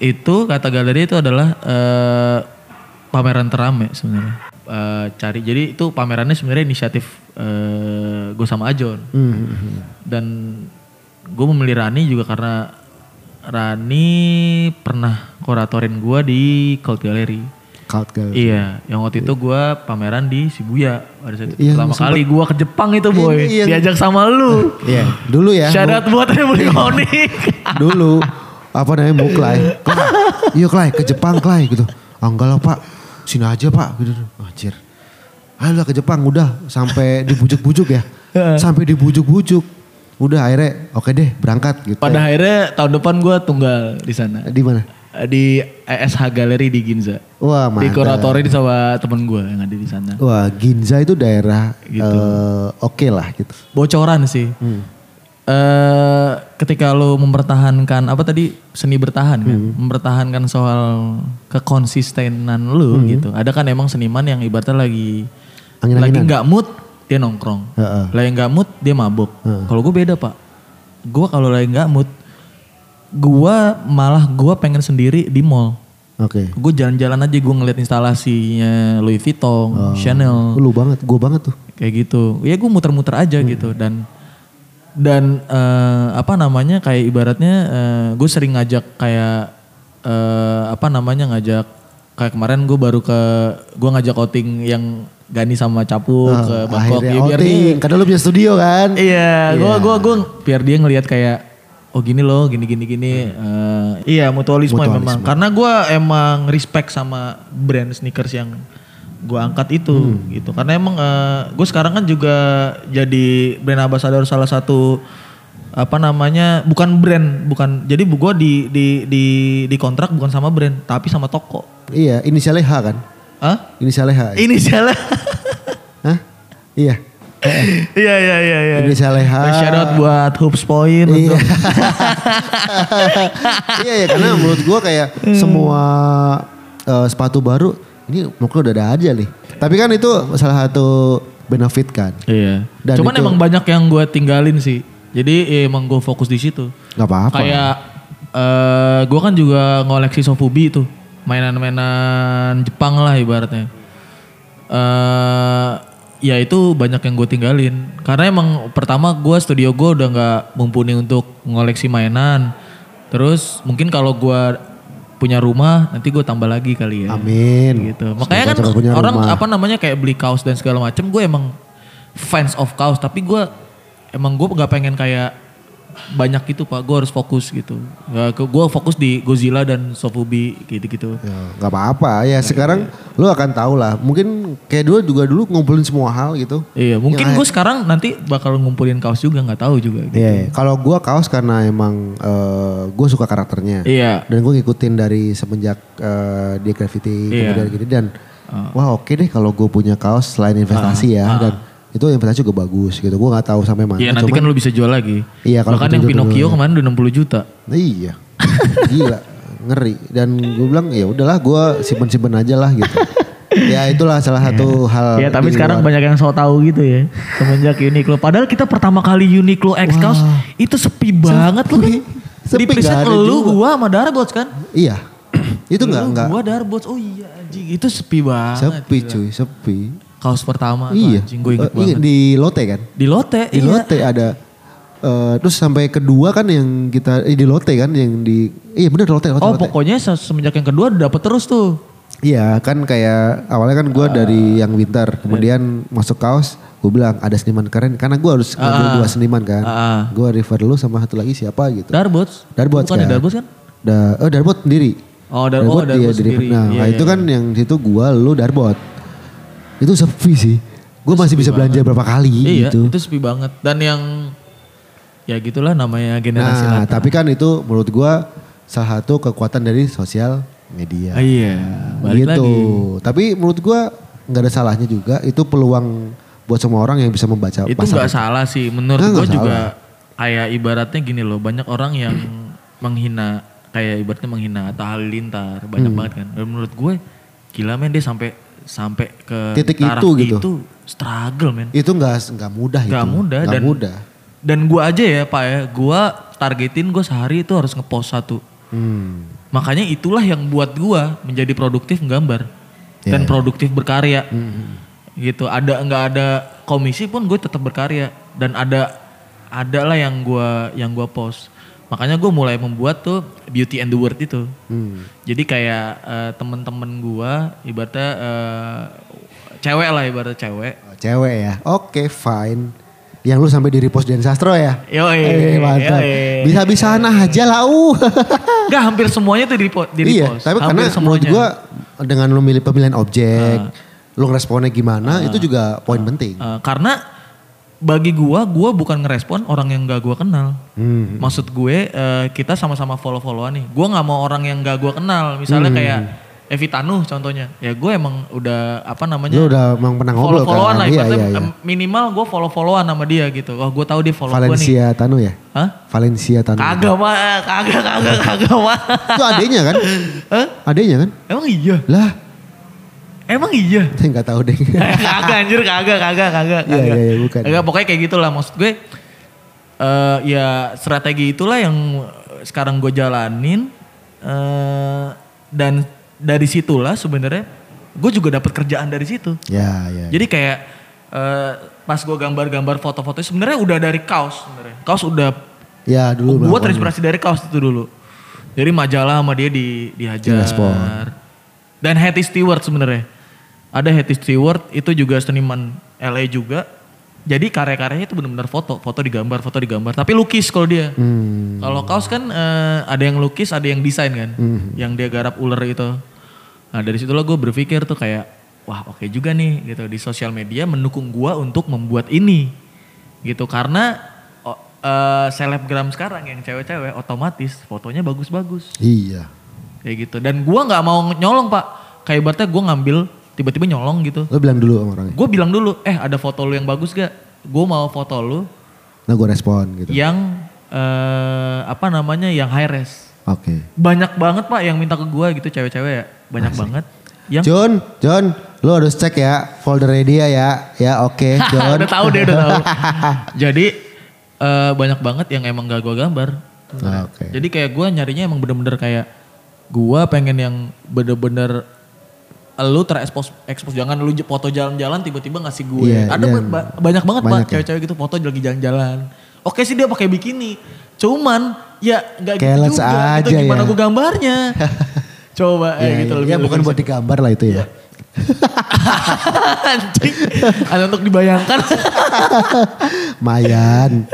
Itu kata galeri itu adalah eh, pameran terame sebenarnya. Eh, cari jadi itu pamerannya sebenarnya inisiatif eh, gue sama Ajon. Hmm, hmm, hmm. Dan gue memilih Rani juga karena Rani pernah kuratorin gue di Cult Gallery. Cult Gallery. Iya, yang waktu itu gue pameran di Shibuya pada saat itu. Iya, Pertama kali gue ke Jepang itu boy, Ini yang- diajak sama lu. Iya, dulu ya. Out buat Emily Onik. dulu apa namanya mau Klay. Klay, Iya Klay ke Jepang Klay gitu. Ah, enggak lah Pak, sini aja Pak gitu. Anjir. Ayolah ke Jepang udah sampai dibujuk-bujuk ya. sampai dibujuk-bujuk. Udah akhirnya oke deh berangkat gitu. Pada akhirnya tahun depan gue tunggal di sana. di mana? Di ESH Gallery di Ginza. Wah, Di mantap. kuratorin sama temen gue yang ada di sana. Wah, Ginza itu daerah Gitu. eh, oke lah gitu. Bocoran sih. Hmm. Eh ketika lo mempertahankan apa tadi seni bertahan kan, Hmm. mempertahankan soal kekonsistenan lo Hmm. gitu. Ada kan emang seniman yang ibaratnya lagi lagi nggak mood dia nongkrong, Heeh. lagi nggak mood dia mabuk. Heeh. Kalau gue beda pak, gue kalau lagi nggak mood, gue malah gue pengen sendiri di mall. Oke. Gue jalan-jalan aja gue ngeliat instalasinya Louis Vuitton, Chanel, Lu banget, gue banget tuh. kayak gitu. Ya gue muter-muter aja gitu dan dan eh, apa namanya kayak ibaratnya gue sering ngajak kayak eh, apa namanya ngajak kayak kemarin gue baru ke gue ngajak outing yang Gani sama Capu ke Bangkok ya, biar outing, dia karena lu punya studio kan. Iya, gua gua gua biar dia ngelihat kayak oh gini loh, gini gini gini. Eh, iya, mutualisme, Mutualisme. memang. Karena gua emang respect sama brand sneakers yang gua angkat itu gitu. Karena emang eh, gue sekarang kan juga jadi brand ambassador salah satu apa namanya bukan brand bukan jadi gue di di di di kontrak bukan sama brand tapi sama toko Iya, inisialnya H kan? Hah? Inisialnya H. ini salah Hah? Iya. iya iya iya iya Inisialnya H. shout out buat hoops point Iya. untuk iya ya karena menurut gua kayak Hmm. semua eh, sepatu baru ini mungkin udah ada aja nih. Tapi kan itu salah satu benefit kan. Iya. Dan Cuman itu- emang banyak yang gue tinggalin sih. Jadi ya emang gue fokus di situ. Gak apa-apa. Kayak eh gue kan juga ngoleksi Sofubi tuh, mainan-mainan Jepang lah ibaratnya. eh ya itu banyak yang gue tinggalin. Karena emang pertama gue studio gue udah nggak mumpuni untuk ngoleksi mainan. Terus mungkin kalau gue punya rumah nanti gue tambah lagi kali ya Amin. gitu. Makanya kan Semoga punya orang rumah. apa namanya kayak beli kaos dan segala macem gue emang fans of kaos tapi gue emang gue nggak pengen kayak banyak gitu pak. Gue harus fokus gitu. Gue fokus di Godzilla dan Sofubi gitu-gitu. Ya, gak apa-apa. Ya sekarang lu akan tahu lah. Mungkin kayak dulu juga dulu ngumpulin semua hal gitu. Iya mungkin Yang gue sekarang nanti bakal ngumpulin kaos juga nggak tahu juga gitu. Iya, iya. kalau gua kaos karena emang eh, gue suka karakternya. Iya. Dan gue ngikutin dari semenjak eh, dia graffiti Iya. kemudian gini dan wah oke deh kalau gue punya kaos selain investasi ya dan itu investasi juga bagus gitu gue nggak tahu sampai mana iya nanti kan lu bisa jual lagi Iya, kalau bahkan yang Pinocchio dulu. kemarin udah 60 juta iya gila ngeri dan gue bilang ya udahlah gue simpen simpen aja lah gitu ya itulah salah satu hal Ya tapi di sekarang luar. banyak yang so tahu gitu ya semenjak Uniqlo. Padahal kita pertama kali Uniqlo X Kaos itu sepi banget loh. Di Sepi, preset nggak ada lu gua sama Darbots kan? iya itu nggak Lu, nggak Gua Darbots. Oh iya anjing itu sepi banget. sepi cuy sepi Kaos pertama tuh iya anjing gue inget Eh, iya, banget. di lote kan Di Lotte. di iya. lote ada eh, terus sampai kedua kan yang kita eh, di lote kan yang di iya bener lote lote, Oh lote. pokoknya se- semenjak yang kedua dapat terus tuh. Iya kan kayak awalnya kan gue Ah. dari yang winter kemudian masuk kaos gue bilang ada seniman keren karena gue harus ngambil Ah. dua seniman kan Ah. gue refer lu sama satu lagi siapa gitu Darbots. Darbots Bukan kan ya Darbots kan? da, oh Darbot sendiri Oh, Dar oh, dia Darbots di- sendiri. nah, Iya, nah, iya, itu iya. kan yang situ gue lu Darbot itu sepi sih gue masih bisa belanja berapa kali Iya gitu itu sepi banget. Dan yang ya gitulah namanya generasi nah lata. tapi kan itu menurut gue salah satu kekuatan dari sosial media Ah, iya. Balik gitu. lagi. Tapi menurut gua nggak ada salahnya juga. Itu peluang buat semua orang yang bisa membaca itu nggak salah sih menurut Nggak, gue juga kayak ibaratnya gini loh banyak orang yang menghina kayak ibaratnya menghina Atta Halilintar Hmm. banyak banget kan dan menurut gue gila men dia sampai sampai ke Titik taraf itu gitu. struggle men Itu nggak nggak mudah Nggak itu. mudah Nggak dan mudah. dan gue aja ya pak ya gue targetin gue sehari itu harus ngepost satu Hmm. makanya itulah yang buat gue menjadi produktif gambar Ya, dan produktif berkarya Hmm. gitu ada nggak ada komisi pun gue tetap berkarya dan ada ada lah yang gue yang gue post makanya gue mulai membuat tuh beauty and the word itu Hmm. jadi kayak eh, temen-temen gue ibaratnya eh, cewek lah ibaratnya cewek Oh, cewek ya. Oke, fine. Yang lu sampai di repost Dian Sastro ya? Yoi, Eh, mantap. Bisa-bisaan aja lah. Uh. Nggak hampir semuanya tuh di repost di iya, repost. tapi Hampir karena menurut gua dengan lu milih pemilihan objek, lu ngeresponnya gimana, itu juga poin penting. Eh, karena bagi gua gua bukan ngerespon orang yang gak gua kenal Hmm. Maksud gue eh, kita sama-sama follow-followan nih. Gue nggak mau orang yang gak gue kenal. Misalnya Hmm. kayak Evi Tanuh contohnya. Ya gue emang udah apa namanya. Lu udah emang pernah ngobrol follow-followan kan? lah. Iya, iya, iya. Minimal gue follow-followan sama dia gitu. Wah gue tahu dia follow gue nih. Valencia Tanu ya? Hah? Valencia Tanu. Kagak mah, kagak, kagak, kagak mah. Itu adenya kan? Hah? Adenya kan? Emang iya? Lah, Emang iya? saya nggak tahu deh. kagak anjir, kagak, kagak, kagak. Iya, iya, iya, bukan. Kagak, pokoknya kayak gitulah maksud gue. eh ya strategi itulah yang sekarang gue jalanin. eh dan dari situlah sebenarnya gue juga dapat kerjaan dari situ. Ya, ya. Jadi kayak eh, pas gue gambar-gambar foto-foto sebenarnya udah dari kaos sebenarnya. Kaos udah ya dulu gue terinspirasi dari kaos itu dulu. Jadi majalah sama dia di dihajar. Direspon. Dan Hattie Stewart sebenarnya. Ada Hattie Stewart itu juga seniman LA juga. Jadi karya-karyanya itu benar-benar foto, foto digambar, foto digambar. Tapi lukis kalau dia. Hmm. Kalau kaos kan eh, ada yang lukis, ada yang desain kan. Hmm. Yang dia garap ular itu. Nah dari situlah gue berpikir tuh kayak, wah oke juga nih gitu. Di sosial media mendukung gue untuk membuat ini. Gitu karena eh, selebgram sekarang yang cewek-cewek otomatis fotonya bagus-bagus. Iya. Kayak gitu. Dan gue nggak mau nyolong pak. Kayak ibaratnya gue ngambil tiba-tiba nyolong gitu. Lo bilang dulu sama orangnya. Gue bilang dulu, eh ada foto lu yang bagus gak? Gue mau foto lu Nah gue respon gitu. yang eh, apa namanya yang high res. Oke. Banyak banget pak yang minta ke gue gitu cewek-cewek ya. Banyak banget. Yang John, John, lo harus cek ya foldernya dia ya. Ya oke, John. udah tahu deh udah tahu. Jadi eh, banyak banget yang emang gak gue gambar. Oke. Jadi kayak gue nyarinya emang bener-bener kayak gue pengen yang bener-bener lu terekspos ekspos jangan lu foto jalan-jalan tiba-tiba ngasih gue. Iya, Ada iya. ba- ba- banyak banget Banyak pak ya? cewek-cewek gitu foto lagi jalan-jalan. Oke sih dia pakai bikini. Cuman ya nggak gitu juga. itu aja gimana ya. gue gambarnya. Coba Ya, eh gitu ya, lebih ya, bukan lebih- buat digambar lah itu ya. Anjing. Ada untuk dibayangkan. Mayan.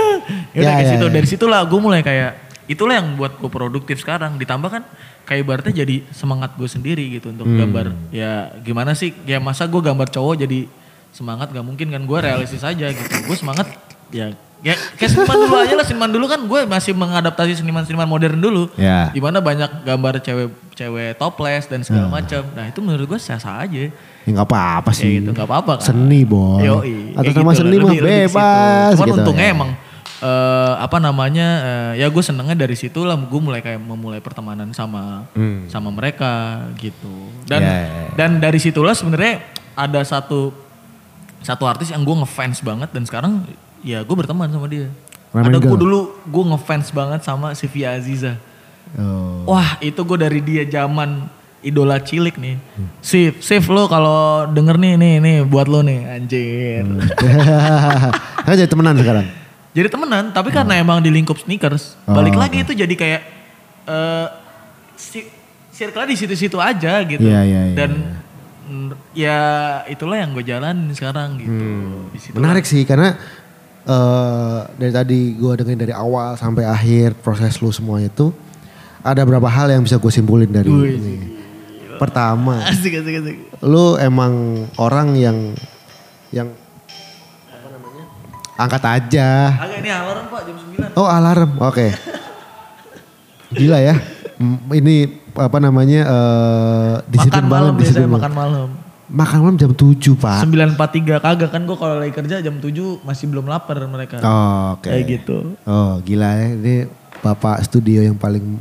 ya, udah kayak situ dari situlah gue mulai kayak itulah yang buat gue produktif sekarang ditambah kan kayak ibaratnya jadi semangat gue sendiri gitu untuk Hmm. gambar ya gimana sih ya masa gue gambar cowok jadi semangat gak mungkin kan gue realistis aja gitu gue semangat ya ya kayak seniman dulu aja lah seniman dulu kan gue masih mengadaptasi seniman-seniman modern dulu Ya. di mana banyak gambar cewek cewek topless dan Hmm. segala macam nah itu menurut gue sah-sah aja Ya nggak apa-apa Kayak sih. gitu nggak apa-apa kan. Seni boy. Yoi, Atas kayak nama gitu seni mah bebas. Cuman gitu untungnya ya. emang eh, apa namanya eh, ya gue senengnya dari situ lah gue mulai kayak memulai pertemanan sama sama mereka gitu. Dan Hmm. Ya, ya, ya. dan dari situlah sebenarnya ada satu satu artis yang gue ngefans banget dan sekarang ya gue berteman sama dia. Ramen ada gue dulu gue ngefans banget sama Sylvia Aziza. Oh. Wah itu gue dari dia zaman idola cilik nih. Hmm. Sif, Sif lo kalau denger nih, nih, nih buat lo nih anjir. Hmm. Kan jadi temenan sekarang. Jadi temenan, tapi karena emang di lingkup sneakers, Oh, balik lagi itu jadi kayak eh si, circle di situ-situ aja gitu. Iya, iya, iya, Dan mm, ya itulah yang gue jalanin sekarang gitu. Hmm. Di situ Menarik sih karena eh dari tadi gue dengerin dari awal sampai akhir proses lu semua itu ada beberapa hal yang bisa gue simpulin dari Wih, ini. Pertama, Asik, asik, asik. lu emang orang yang yang? Angkat aja. Agak ini alarm pak jam 9. Oh alarm, oke. Gila ya. Ini apa namanya disiplin Makan malam biasanya disiplin makan malam. Makan malam jam 7 pak. 9.43 kagak kan gue kalau lagi kerja jam 7 masih belum lapar mereka. Oh, Oke. Kayak gitu. Oh gila ya, ini bapak studio yang paling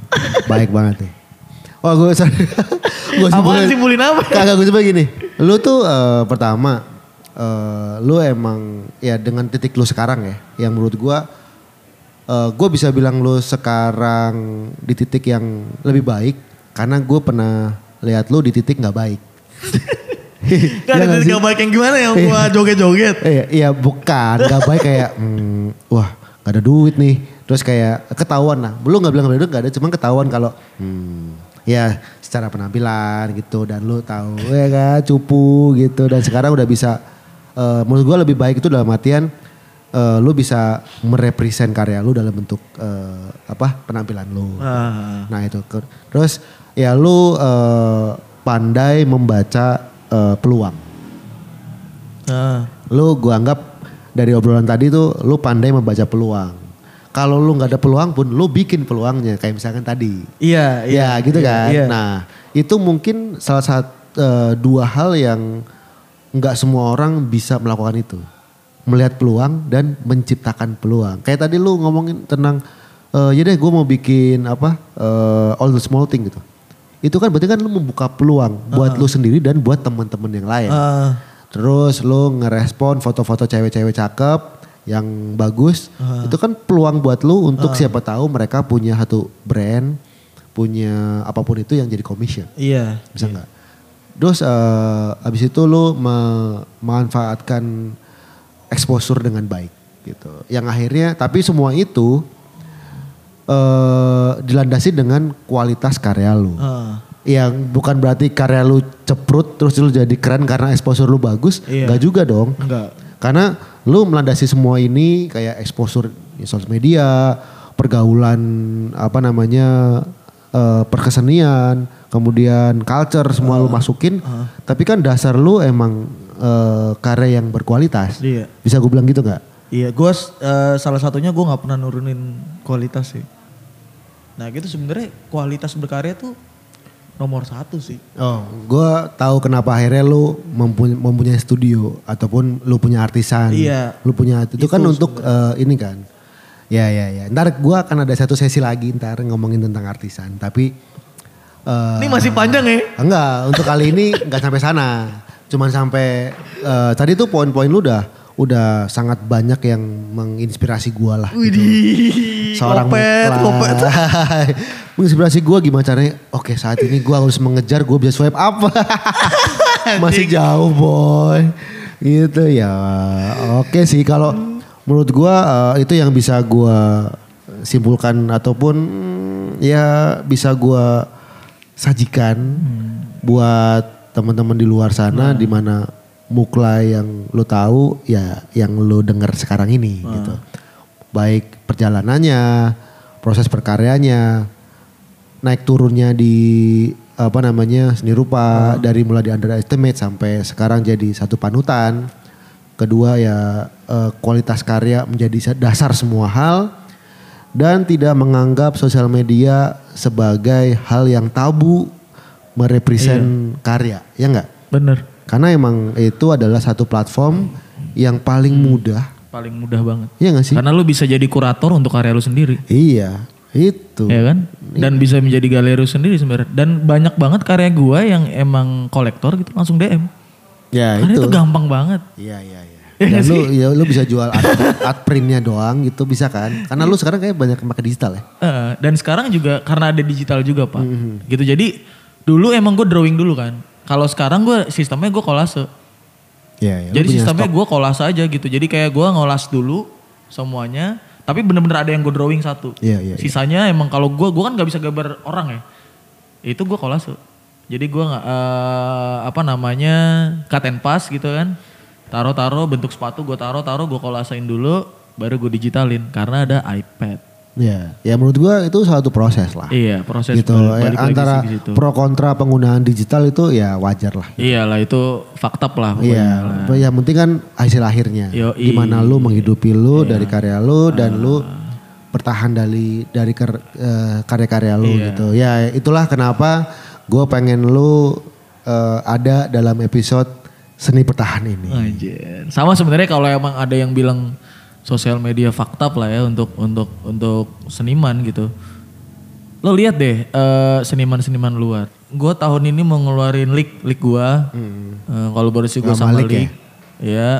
baik banget nih. Oh gue sorry. gue Apaan simpulin apa? Kagak gue coba gini. Lu tuh eh, pertama, eh, lu emang ya dengan titik lu sekarang ya, yang menurut gue, eh, gue bisa bilang lu sekarang di titik yang lebih baik, karena gue pernah lihat lu di titik nggak baik. Gak Iya ada sih? gak baik yang gimana yang gua joget-joget. Iya, iya bukan, gak baik kayak, hmm, wah gak ada duit nih. Terus kayak ketahuan lah, belum gak bilang gak ada duit, gak ada, cuman ketahuan kalau, hmm, ya secara penampilan gitu dan lu tahu ya kan cupu gitu dan sekarang udah bisa, eh, menurut gua lebih baik itu dalam artian eh, lu bisa merepresent karya lu dalam bentuk eh, apa penampilan lu. Ah. Nah itu terus ya lu eh, pandai membaca eh, peluang Ah. lu gua anggap dari obrolan tadi tuh lu pandai membaca peluang. Kalau lu nggak ada peluang pun lu bikin peluangnya kayak misalkan tadi. Iya, iya. ya gitu iya, kan. iya. Nah itu mungkin salah satu eh, dua hal yang nggak semua orang bisa melakukan itu. Melihat peluang dan menciptakan peluang. Kayak tadi lu ngomongin tentang eh ya deh gue mau bikin apa eh, all the small thing gitu. Itu kan berarti kan lu membuka peluang buat lu sendiri dan buat teman-teman yang lain. Ah. Terus lu ngerespon foto-foto cewek-cewek cakep yang bagus. Itu kan peluang buat lu untuk siapa tahu mereka punya satu brand, punya apa pun itu yang jadi commission. Iya. Bisa nggak? Terus eh, abis itu lu memanfaatkan exposure dengan baik gitu. Yang akhirnya tapi semua itu eh dilandasi dengan kualitas karya lu. Ah. Yang bukan berarti karya lu ceprut terus lu jadi keren karena exposure lu bagus. Iya. Nggak juga dong. Enggak. Karena lu melandasi semua ini kayak exposure di sosial media, pergaulan apa namanya eh, perkesenian, kemudian culture semua lu masukin. Tapi kan dasar lu emang eh, karya yang berkualitas. Iya. Bisa gue bilang gitu nggak? Iya, gue salah satunya gue nggak pernah nurunin kualitas sih. Nah gitu sebenarnya kualitas berkarya tuh nomor satu sih. Oh, gue tahu kenapa akhirnya lu mempunyai, mempunyai studio ataupun lu punya artisan. Iya. Lu punya itu, Itu kan untuk eh, ini kan. Ya ya ya. Ntar gue akan ada satu sesi lagi ntar ngomongin tentang artisan. Tapi eh, Ini masih panjang ya? enggak untuk kali ini nggak sampai sana. Cuman sampai eh, tadi tuh poin-poin lu udah udah sangat banyak yang menginspirasi gue lah. gitu. Seorang kopet. muklai. menginspirasi gue gimana caranya oke saat ini gue harus mengejar gue bisa swipe up masih jauh boy gitu ya oke sih kalau menurut gue eh, itu yang bisa gue simpulkan ataupun mm, ya bisa gue sajikan buat teman-teman di luar sana di mana mukla yang lo tahu ya yang lo dengar sekarang ini gitu. Baik perjalanannya proses perkaryanya naik turunnya di apa namanya seni rupa dari mulai di underestimate sampai sekarang jadi satu panutan. Kedua ya eh, kualitas karya menjadi sa- dasar semua hal dan tidak menganggap sosial media sebagai hal yang tabu merepresent karya, ya enggak? Bener, Karena emang itu adalah satu platform yang paling mudah, paling mudah banget. ya nggak sih? Karena lu bisa jadi kurator untuk karya lu sendiri. Iya, itu. Ya kan? Dan bisa menjadi galeri sendiri sebenarnya. Dan banyak banget karya gua yang emang kolektor gitu langsung DM. Ya Karena itu. itu gampang banget. Iya iya iya. Iya Dan lu ya lu bisa jual art, art printnya doang gitu bisa kan? Karena lu sekarang kayak banyak pakai digital ya. Eh, dan sekarang juga karena ada digital juga pak, Mm-hmm. gitu. Jadi dulu emang gue drawing dulu kan. Kalau sekarang gue sistemnya gue kolase. Iya iya. lu Jadi sistemnya gue kolase aja gitu. Jadi kayak gue ngolas dulu semuanya. Tapi bener-bener ada yang gue drawing satu. Iya, iya, iya. Sisanya emang kalau gue, gue kan nggak bisa gambar orang ya. Itu gue kolase. Jadi gue nggak eh, apa namanya cut and pass gitu kan. Taruh-taruh bentuk sepatu gue taruh-taruh gue kolasein dulu. Baru gue digitalin karena ada iPad. Iya. Ya menurut gua itu suatu proses lah. Iya proses gitu. balik, Ya, antara pro kontra penggunaan digital itu ya wajar lah. Iyalah itu fakta lah Iya, lah. yang penting kan hasil akhirnya. Yoi. Gimana lu menghidupi lu Iya. dari karya lu dan Ah. lu bertahan dari dari eh, karya-karya lu Iya. gitu. Ya itulah kenapa gue pengen lu eh, ada dalam episode seni pertahan ini. Anjir. Sama sebenarnya kalau emang ada yang bilang sosial media fakta lah ya untuk untuk untuk seniman gitu. Lo lihat deh eh, seniman-seniman luar. Gue tahun ini mau ngeluarin lik lik gue, Eh, kolaborasi gue Sama Lik ya? ya.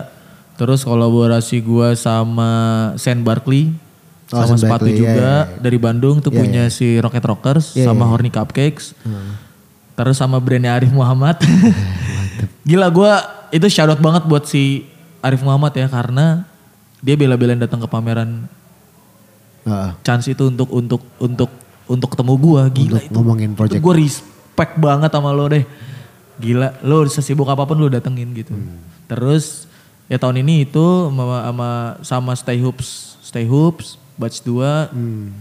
Terus kolaborasi gue sama Sen Barkley, Oh, sama Sen sepatu Barkley, juga iya, iya. dari Bandung tuh Iya, punya si Rocket Rockers Iya, sama iya. Horny Cupcakes. Terus sama brandnya Arif Muhammad. Gila gue itu out banget buat si Arif Muhammad ya karena dia bela-belain datang ke pameran Heeh. chance itu untuk untuk untuk untuk ketemu gue gila Untuk itu. ngomongin project. Gue respect banget sama lo deh. Gila, lo sesibuk apa pun lo datengin gitu. Hmm. Terus ya tahun ini itu sama sama, sama Stay Hoops, Stay Hoops, Batch 2 Hmm.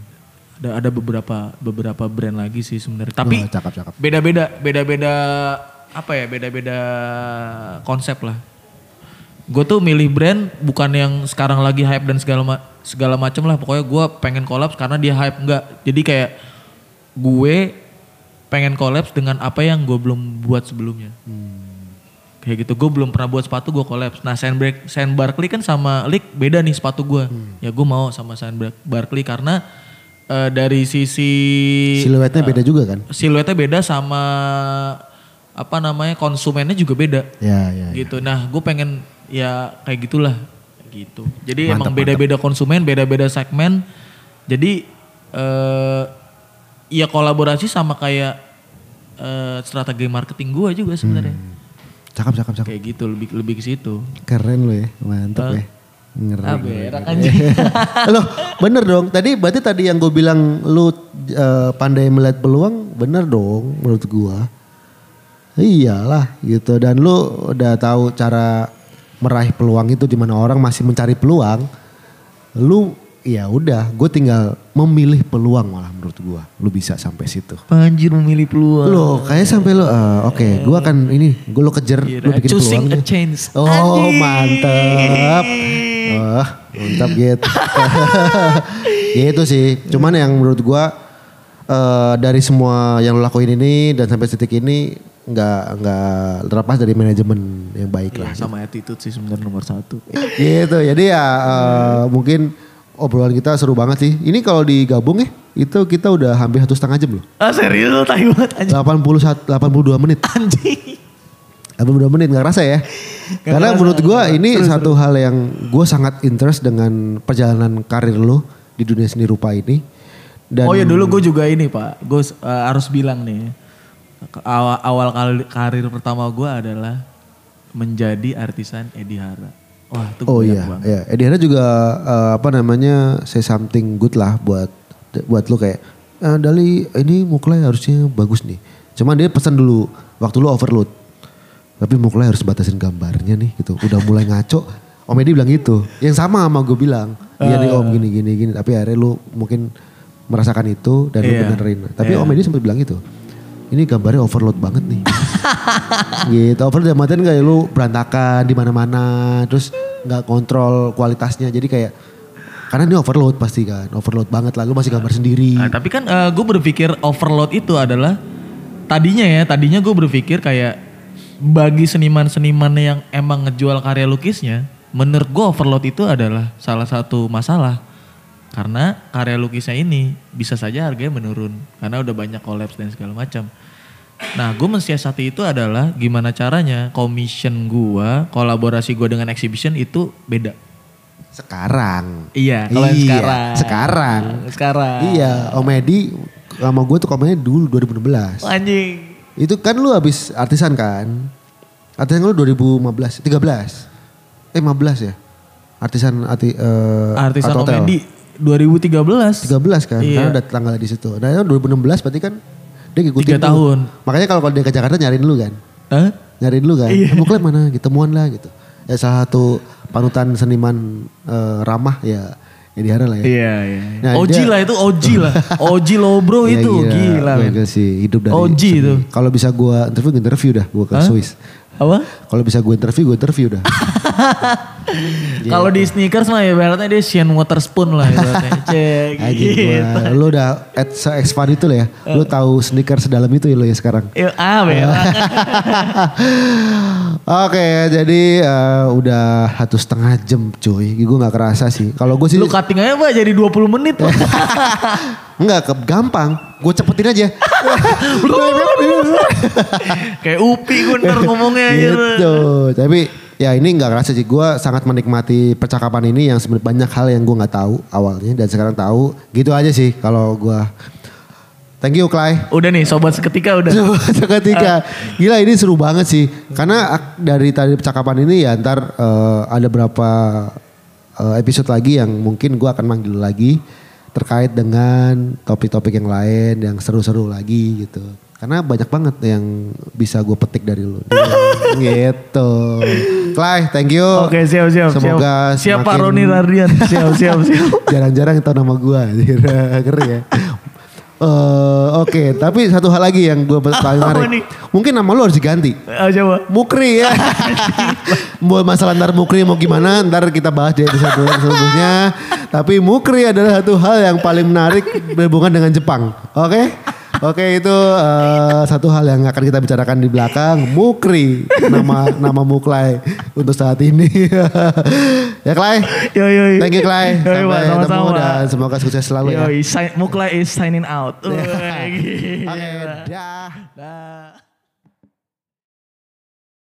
Ada ada beberapa beberapa brand lagi sih sebenarnya. Tapi cakep-cakep. beda-beda beda-beda apa ya beda-beda konsep lah. Gue tuh milih brand bukan yang sekarang lagi hype dan segala ma- segala macem lah. Pokoknya gue pengen collabs karena dia hype. Enggak. Jadi kayak gue pengen collabs dengan apa yang gue belum buat sebelumnya. Kayak gitu. Gue belum pernah buat sepatu gue collabs nah Saint, Bar- Saint Barkley kan sama Lick. Beda nih sepatu gue ya gue mau sama Saint Bar- Barkley karena eh, dari sisi Siluetnya beda juga kan? siluetnya beda sama apa namanya konsumennya juga beda Ya ya. ya. gitu. Nah, gue pengen ya kayak gitulah gitu. Jadi Mantap, emang beda-beda konsumen, beda-beda segmen. Jadi eh ya kolaborasi sama kayak eh, strategi marketing gua juga sebenarnya. Cakep, cakep, cakep. Kayak gitu lebih lebih ke situ. Keren lo ya, mantap Eh. ya. Ngeri. Ah, berak anjing. Loh bener dong, tadi berarti tadi yang gue bilang lu eh, pandai melihat peluang, bener dong menurut gua. Iyalah gitu dan lu udah tahu cara meraih peluang itu di mana orang masih mencari peluang. Lu ya udah, gue tinggal memilih peluang malah menurut gua. Lu bisa sampai situ. Anjir memilih peluang. Lo kayak sampai lo eh, oke, gua akan ini gue lo kejar lu bikin choosing peluang. a nih. chance. Oh Anjing. Wah mantap gitu. gitu sih. Cuman yang menurut gua eh, dari semua yang lo lakuin ini dan sampai titik ini nggak nggak terlepas dari manajemen yang baik Iya, lah. sama attitude sih sebenarnya nomor satu. Gitu. Jadi ya eh, mungkin obrolan kita seru banget sih. Ini kalau digabung ya itu kita udah hampir satu setengah jam loh. Ah serius lu tai banget anjing. 81, 82 menit. Anjing. 82 menit gak kerasa ya. Karena menurut gue ini satu hal yang gue sangat interest dengan perjalanan karir lo di dunia seni rupa ini. Dan oh ya dulu gue juga ini pak, gue uh, harus bilang nih, awal, awal karir pertama gue adalah menjadi artisan Edi Hara. Wah itu Oh iya, banget. iya. Edi Hara juga eh, apa namanya say something good lah buat buat lo kayak "Eh, Dali ini muklai harusnya bagus nih. Cuman dia pesan dulu waktu lo overload. Tapi muklai harus batasin gambarnya nih gitu. Udah mulai ngaco. Om Edi bilang gitu. Yang sama sama gue bilang. Iya nih om gini gini gini. Tapi akhirnya lu mungkin merasakan itu dan lu Iya. benerin. Tapi Iya. Om Edi sempat bilang gitu. Ini gambarnya overload banget nih. gitu. Overload dalam artian kayak lu berantakan di mana-mana. Terus nggak kontrol kualitasnya. Jadi kayak karena ini overload pasti kan. Overload banget lah. Lu masih gambar sendiri. Nah, tapi kan gue berpikir overload itu adalah tadinya ya, tadinya gue berpikir kayak bagi seniman-seniman yang emang ngejual karya lukisnya, menurut gue overload itu adalah salah satu masalah. Karena karya lukisnya ini bisa saja harganya menurun karena udah banyak collapse dan segala macam. Nah, gue mensiasati itu adalah gimana caranya commission gua, kolaborasi gua dengan exhibition itu beda. Sekarang. Iya, kalau Iya, sekarang. sekarang. Sekarang. Iya, Om Edi sama gue tuh komennya dulu 2016. Anjing. Itu kan lu habis artisan kan? Artisan lu 2015, 13. Eh 15 ya? Artisan arti eh, Artisan Art Hotel. komedi 2013. 13 kan? Iya. Karena ada tanggal di situ. Nah, itu 2016 berarti kan dia ngikutin Tiga lu. tahun. Makanya kalau dia ke Jakarta nyariin lu kan? Hah? Nyariin lu kan? Iya. Mau mana? Ketemuan lah gitu. Ya salah satu panutan seniman eh, ramah ya ya di Hara lah ya. Iya, iya. Nah, Oji dia- lah itu Oji lah. Oji lo bro Ya, itu gila. men. Gokil sih hidup dari OG seni. itu. Kalau bisa gua interview, gua interview dah gua ke? Swiss. Apa? Kalau bisa gue interview, gue interview dah. Kalau di sneakers mah ya ibaratnya dia Sean Waterspoon lah ibaratnya. Cek gitu. lu udah at se expand itu lah ya. Lu Eh. tahu sneakers sedalam itu ya lo ya sekarang. Ya, ah. Oke, jadi eh, udah satu setengah jam cuy. Gue nggak kerasa sih. Kalau gue sih Lu cutting aja Pak jadi 20 menit. Pak. nggak ke gampang. Gue cepetin aja. Kayak Upi gue ntar ngomongnya aja. gitu. Tapi ya ini nggak kerasa sih. Gue sangat menikmati percakapan ini yang sebenarnya banyak hal yang gue nggak tahu awalnya dan sekarang tahu. Gitu aja sih kalau gue. Thank you Clay. Udah nih sobat seketika udah. Seketika. Gila ini seru banget sih. Karena dari tadi percakapan ini ya ntar eh, ada berapa eh, episode lagi yang mungkin gue akan manggil lagi. Terkait dengan topik-topik yang lain yang seru-seru lagi gitu. Karena banyak banget yang bisa gue petik dari lu. gitu. Clay, thank you. Oke siap siap. Semoga siap. Siap Pak Roni Rardian. Siap siap siap. Jarang-jarang tahu nama gue. Ngeri ya. Eh, Oke, tapi satu hal lagi yang gue paling menarik. Mungkin nama lo harus diganti. Ah, coba. Mukri ya. Buat masalah ntar Mukri mau gimana ntar kita bahas di episode selanjutnya. Tapi Mukri adalah satu hal yang paling menarik berhubungan dengan Jepang. Oke? Oke itu eh, satu hal yang akan kita bicarakan di belakang. Mukri nama nama Muklai untuk saat ini. ya Klay. Yo yo. yo. Thank you Klay. Yo, yo, Pak, Sampai ketemu dan semoga sukses selalu ya. Yo, sign, Mukla is signing out. Wah, Oke, gila. dah. Dah.